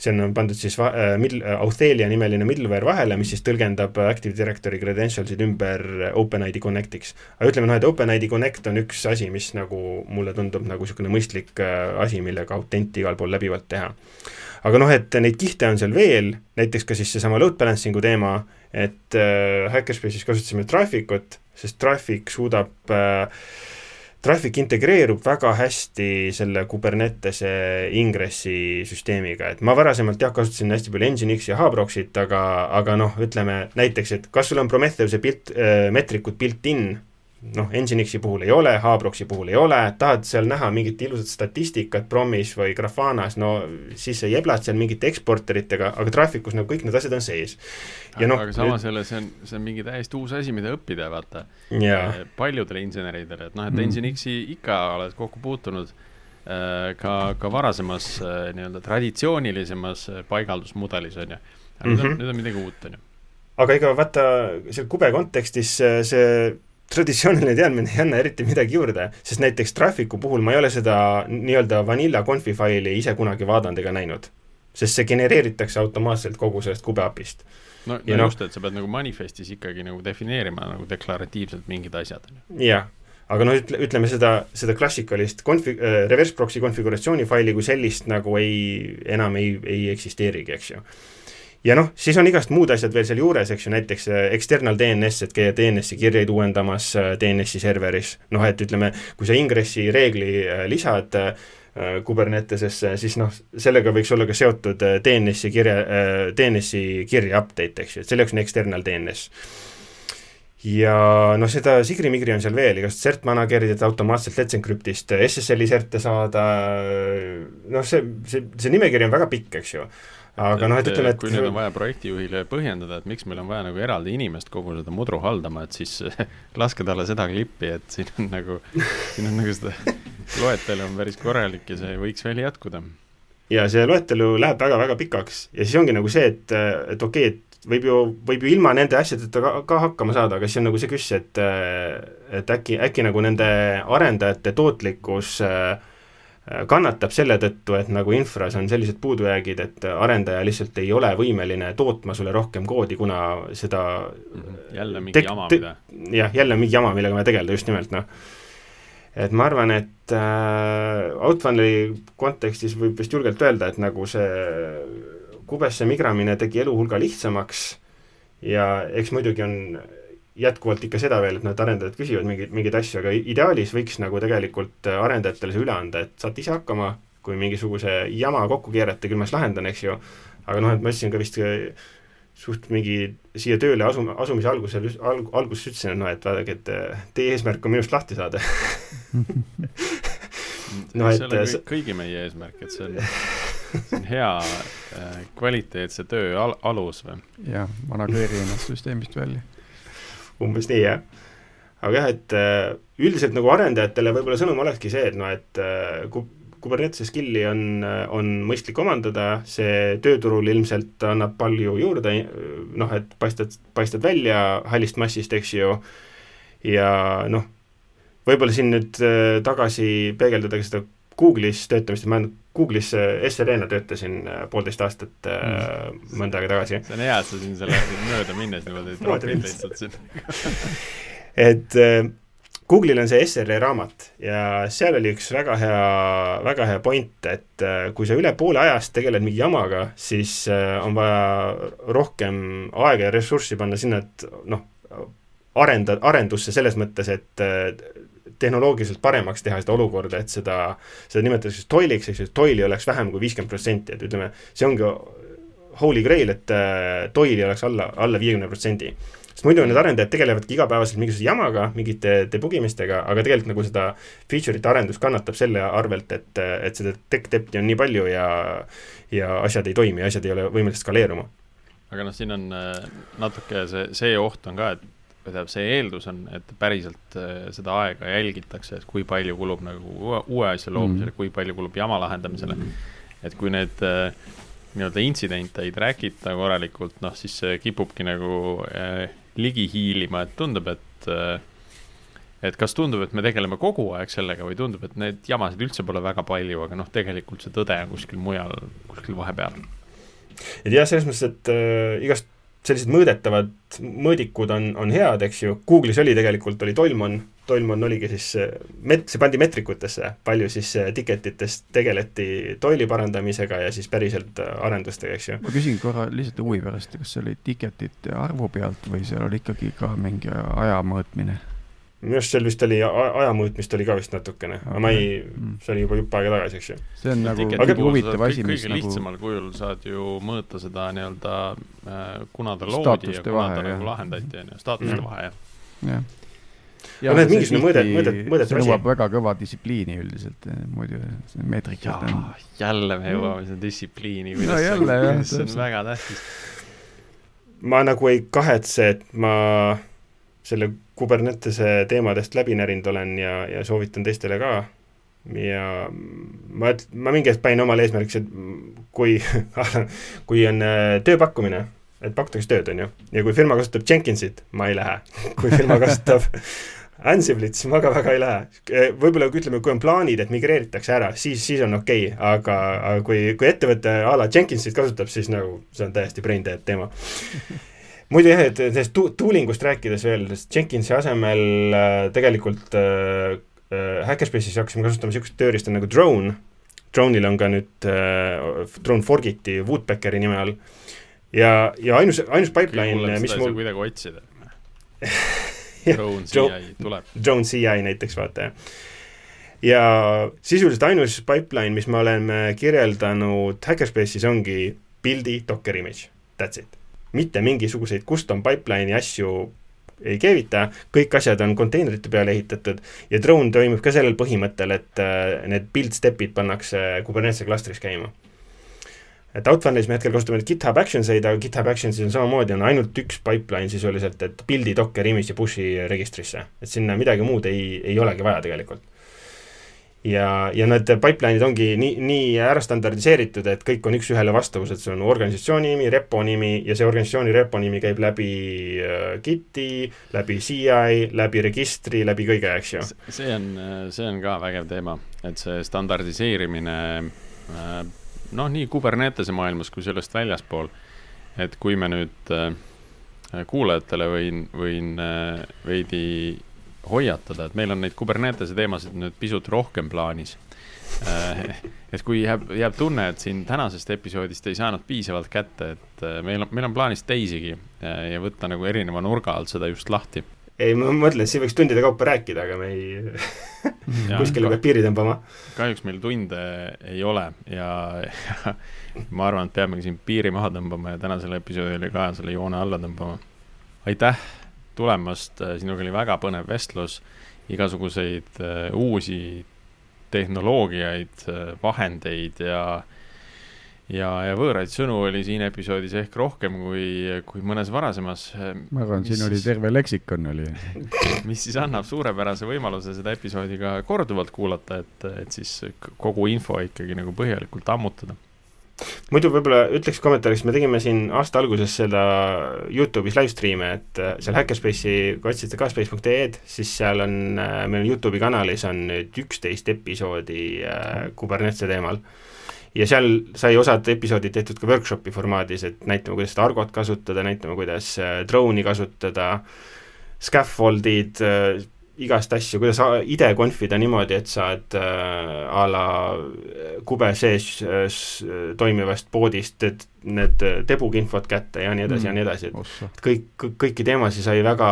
sinna on pandud siis va-, mid-, Authelia nimeline middleware vahele, mis siis tõlgendab Active Directory credentialsid ümber OpenID Connectiks. aga ütleme noh, et OpenID Connect on üks asi, mis nagu mulle tundub nagu niisugune mõistlik asi, millega autenti igal pool läbivalt teha. Aga noh, et neid kihte on seal veel, näiteks ka siis seesama load balancing'u teema, et äh, Hackerspace'is kasutasime Traffic ut, sest Traffic suudab äh, Traffic integreerub väga hästi selle Kubernetese ingressi süsteemiga, et ma varasemalt jah, kasutasin hästi palju Nginx ja Hubroxit, aga, aga noh, ütleme näiteks, et kas sul on Prometheuse pilt äh,, meetrikud built-in noh, Nginxi puhul ei ole, Hubroxi puhul ei ole, tahad seal näha mingit ilusat statistikat Promis või Grafanas, no siis sa jeblad seal mingite eksporteritega, aga Trafficus nagu kõik need asjad on sees. aga, no, aga samas jälle see on, see on mingi täiesti uus asi, mida õppida, vaata. Eh, paljudele inseneridele, et noh, et mm. Nginxi ikka oled kokku puutunud äh, ka, ka varasemas äh, nii-öelda traditsioonilisemas paigaldusmudelis, on ju. aga nüüd mm, -hmm. nüüd on midagi uut, on ju. aga ega vaata, seal kube kontekstis see traditsiooniline teadmine ei anna eriti midagi juurde, sest näiteks Traffic'u puhul ma ei ole seda nii-öelda vanilla conf'i faili ise kunagi vaadanud ega näinud. sest see genereeritakse automaatselt kogu sellest kube API-st. no, no no just, et sa pead nagu manifestis ikkagi nagu defineerima nagu deklaratiivselt mingid asjad. jah, aga noh, ütle, ütleme seda, seda klassikalist konfi- äh,, reverse proxy konfiguratsiooni faili kui sellist nagu ei, enam ei, ei eksisteerigi, eks ju ja noh, siis on igast muud asjad veel seal juures, eks ju, näiteks äh, external DNS, et käia DNS-i kirjeid uuendamas äh, DNS-i serveris, noh et ütleme, kui sa ingressi reegli äh, lisad Kubernetesesse, siis noh, sellega võiks olla ka seotud DNS-i kirja, DNS-i kirja update, eks ju, et selle jaoks on external DNS ja noh, seda Sigri-Migri on seal veel, igast cert manager'id, et automaatselt Let's Encryptist SSL-i certe saada, noh, see, see, see nimekiri on väga pikk, eks ju aga noh, et ütleme, et kui nüüd on vaja projektijuhile põhjendada, et miks meil on vaja nagu eraldi inimest kogu seda mudru haldama, et siis laske talle seda klippi, et siin on nagu, siin on nagu seda loetelu on päris korralik ja see võiks veel jätkuda. ja see loetelu läheb väga-väga pikaks ja siis ongi nagu see, et, et okei okay,, et võib ju, võib ju ilma nende asjadeta ka, ka hakkama saada, aga siis on nagu see küsimus, et et äkki, äkki nagu nende arendajate tootlikkus äh, kannatab selle tõttu, et nagu infras on sellised puudujäägid, et arendaja lihtsalt ei ole võimeline tootma sulle rohkem koodi, kuna seda mhm. jälle mingi jama, mida jah, jälle mingi jama, millega vaja tegeleda, just nimelt, noh. et ma arvan, et äh, Outfunneli kontekstis võib vist julgelt öelda, et nagu see kubesse migramine tegi elu hulga lihtsamaks ja eks muidugi on jätkuvalt ikka seda veel, et need arendajad küsivad mingeid, mingeid asju, aga ideaalis võiks nagu tegelikult arendajatele see üle anda, et saate ise hakkama, kui mingisuguse jama kokku keerate, küll ma siis lahendan, eks ju, aga noh, et ma ütlesin ka vist suht mingi siia tööle asu-, asumise algusel, alg-, alguses ütlesin, et noh, et vaadake, et teie eesmärk on minust lahti saada. No, see on kõik, kõigi meie eesmärk, et see on, see on hea äh, kvaliteetse töö al-, alus või? jah, manageeri ennast süsteemist välja umbes nii, jah. aga jah, et äh, üldiselt nagu arendajatele võib-olla sõnum olekski see, et noh, et äh, Kubernetese skill'i on, äh, on mõistlik omandada, see tööturul ilmselt annab palju juurde, noh, et paistad, paistad välja hallist massist, eks ju, ja noh, võib-olla siin nüüd tagasi peegeldada ka seda Google'is töötamist, ma olen Google'is SRE-na töötasin poolteist aastat mm. mõnda aega tagasi. see on hea, et sa siin selle mööda minnes niimoodi tropid lihtsalt siin et Google'il on see SRE raamat ja seal oli üks väga hea, väga hea point, et äh, kui sa üle poole ajast tegeled mingi jamaga, siis äh, on vaja rohkem aega ja ressurssi panna sinna, et noh, arenda, arendusse selles mõttes, et äh, tehnoloogiliselt paremaks teha seda olukorda, et seda, seda nimetatakse toiliks, ju, et toili oleks vähem kui viiskümmend protsenti, et ütleme, see ongi holy grail, et toili oleks alla, alla viiekümne protsendi sest muidu need arendajad tegelevadki igapäevaselt mingisuguse jamaga, mingite debugimistega, aga tegelikult nagu seda feature'ite arendus kannatab selle arvelt, et, et seda tech-debt'i on nii palju ja ja asjad ei toimi, asjad ei ole võimelised skaleeruma. aga noh, siin on äh, natuke see, see oht on ka, et või tähendab, see eeldus on, et päriselt äh, seda aega jälgitakse, et kui palju kulub nagu uue, uue asja loomisele mm., kui palju kulub jama lahendamisele mm.. et kui need äh, nii-öelda intsidente ei track ita korralikult, noh siis see kipubki nagu äh, ligi hiilima, et tundub, et et kas tundub, et me tegeleme kogu aeg sellega või tundub, et neid jamasid üldse pole väga palju, aga noh, tegelikult see tõde on kuskil mujal, kuskil vahepeal. et jah, selles mõttes, et äh, igast sellised mõõdetavad mõõdikud on, on head, eks ju, Google'is oli tegelikult, oli Tolmon, Tolmon oligi siis met-, see pandi meetrikutesse, palju siis äh, ticketitest tegeleti toili parandamisega ja siis päriselt äh, arendustega, eks ju. ma küsin korra lihtsalt huvi pärast, kas see oli ticketite arvu pealt või seal oli ikkagi ka mingi aja mõõtmine? Minu arust seal vist oli aja mõõtmist oli ka vist natukene okay., aga ma ei, mm. see oli juba jupp aega tagasi, eks ju. see on nagu mingi huvitav asi, mis kõige nagu lihtsamal kujul saad ju mõõta seda nii-öelda äh, kuna ta loodi ja kuna ta nagu lahendati, on ju, staatuste mm. vahe, jah. jah ja no need mingisugune mõõde, mõõde, mõõdetav asi. see nõuab väga kõva distsipliini üldiselt, eh, muidu meetrikad on. jälle me jõuame sinna distsipliini, no, jälle, jah, see on väga tähtis. ma nagu ei kahetse, et ma selle Kubernetese teemadest läbi närinud olen ja, ja soovitan teistele ka. ja ma, ma mingi hetk panin omale eesmärgiks, et kui kui on äh, tööpakkumine, et pakutakse tööd, on ju, ja kui firma kasutab Jenkinsit, ma ei lähe. kui firma kasutab Ansible'it, siis ma ka väga ei lähe. võib-olla ütleme, kui on plaanid, et migreeritakse ära, siis, siis on okei okay., aga, aga kui, kui ettevõte a la Jenkinsit kasutab, siis nagu see on täiesti brain dead teema muidu jah, et sellest tu-, tooling ust rääkides veel, sest Jenkinsi asemel äh, tegelikult äh, äh, Hackerspace'is hakkasime kasutama niisugust tööriista nagu Drone, Drone'il on ka nüüd äh,, Drone Forgiti Woodpeckeri nime all, ja, ja ainus, ainus pipeline, mis mul kuidagi otsida. Drone CI tuleb. Drone CI näiteks, vaata, jah. Ja sisuliselt ainus pipeline, mis me oleme kirjeldanud Hackerspace'is, ongi pildi Docker image, that's it mitte mingisuguseid custom pipeline'i asju ei keevita, kõik asjad on konteinerite peale ehitatud ja drone toimib ka sellel põhimõttel, et äh, need build step'id pannakse Kubernetese klastris käima. et Outfunnelis me hetkel kasutame GitHub Actionseid, aga GitHub Actionsis on samamoodi, on ainult üks pipeline sisuliselt, et build'i Docker image ja push'i registrisse, et sinna midagi muud ei, ei olegi vaja tegelikult ja, ja need pipeline'id ongi nii, nii ära standardiseeritud, et kõik on üks-ühele vastavus, et see on organisatsiooni nimi, repo nimi ja see organisatsiooni repo nimi käib läbi äh, Giti, läbi CI, läbi registri, läbi kõige, eks ju. see on, see on ka vägev teema, et see standardiseerimine äh, noh, nii Kubernetese maailmas kui sellest väljaspool, et kui me nüüd äh, kuulajatele võin, võin äh, veidi hoiatada, et meil on neid Kubernetese teemasid nüüd pisut rohkem plaanis. Äh, et kui jääb, jääb tunne, et siin tänasest episoodist ei saanud piisavalt kätte, et äh, meil on, meil on plaanis teisigi äh, ja võtta nagu erineva nurga alt seda just lahti. ei, ma mõtlen, et siin võiks tundide kaupa rääkida, aga me ei kuskile peab piiri tõmbama. kahjuks meil tunde ei ole ja, ja ma arvan, et peamegi siin piiri maha tõmbama ja tänasel episoodil ka selle joone alla tõmbama. aitäh tulemast, äh, sinuga oli väga põnev vestlus, igasuguseid äh, uusi tehnoloogiaid, äh, vahendeid ja ja, ja võõraid sõnu oli siin episoodis ehk rohkem kui, kui mõnes varasemas. ma arvan, siin oli terve leksikon oli. Mis siis annab suurepärase võimaluse seda episoodi ka korduvalt kuulata, et, et siis kogu info ikkagi nagu põhjalikult ammutada muidu võib-olla ütleks kommentaariks, me tegime siin aasta alguses seda Youtube'is live stream'e, et äh, seal Hackerspace'i, kui otsite kaspace.ee-d, siis seal on, äh, meil on Youtube'i kanalis on nüüd üksteist episoodi äh, Kubernetese teemal. ja seal sai osad episoodid tehtud ka workshopi formaadis, et näitame, kuidas seda Argot kasutada, näitame, kuidas drone'i kasutada, scaffold'id, igast asju, kuidas IDE konfida niimoodi, et saad äh, a la kube sees äh, toimivast poodist et need debuginfot kätte ja nii edasi mm. ja nii edasi, et kõik, kõiki teemasid sai väga,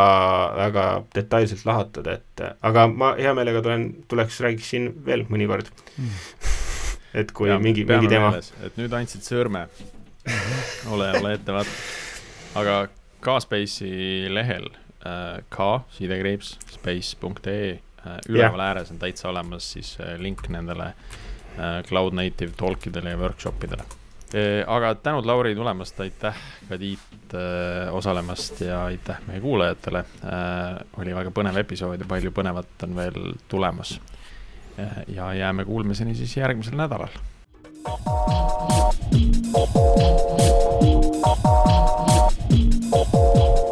väga detailselt lahatud, et aga ma hea meelega tulen, tuleks, räägiksin veel mõnikord mm. et kui ja, mingi, mingi teema. et nüüd andsid sõrme ole, ole ettevaatlik. aga K-Space'i lehel äh, K, sidekriips, space.ee äh, üleval yeah. ääres on täitsa olemas siis äh, link nendele cloud native talkidele ja workshop idele aga tänud, Lauri, tulemast, aitäh ka Tiit osalemast ja aitäh meie kuulajatele oli väga põnev episood ja palju põnevat on veel tulemas ja jääme kuulmiseni siis järgmisel nädalal. Thank you.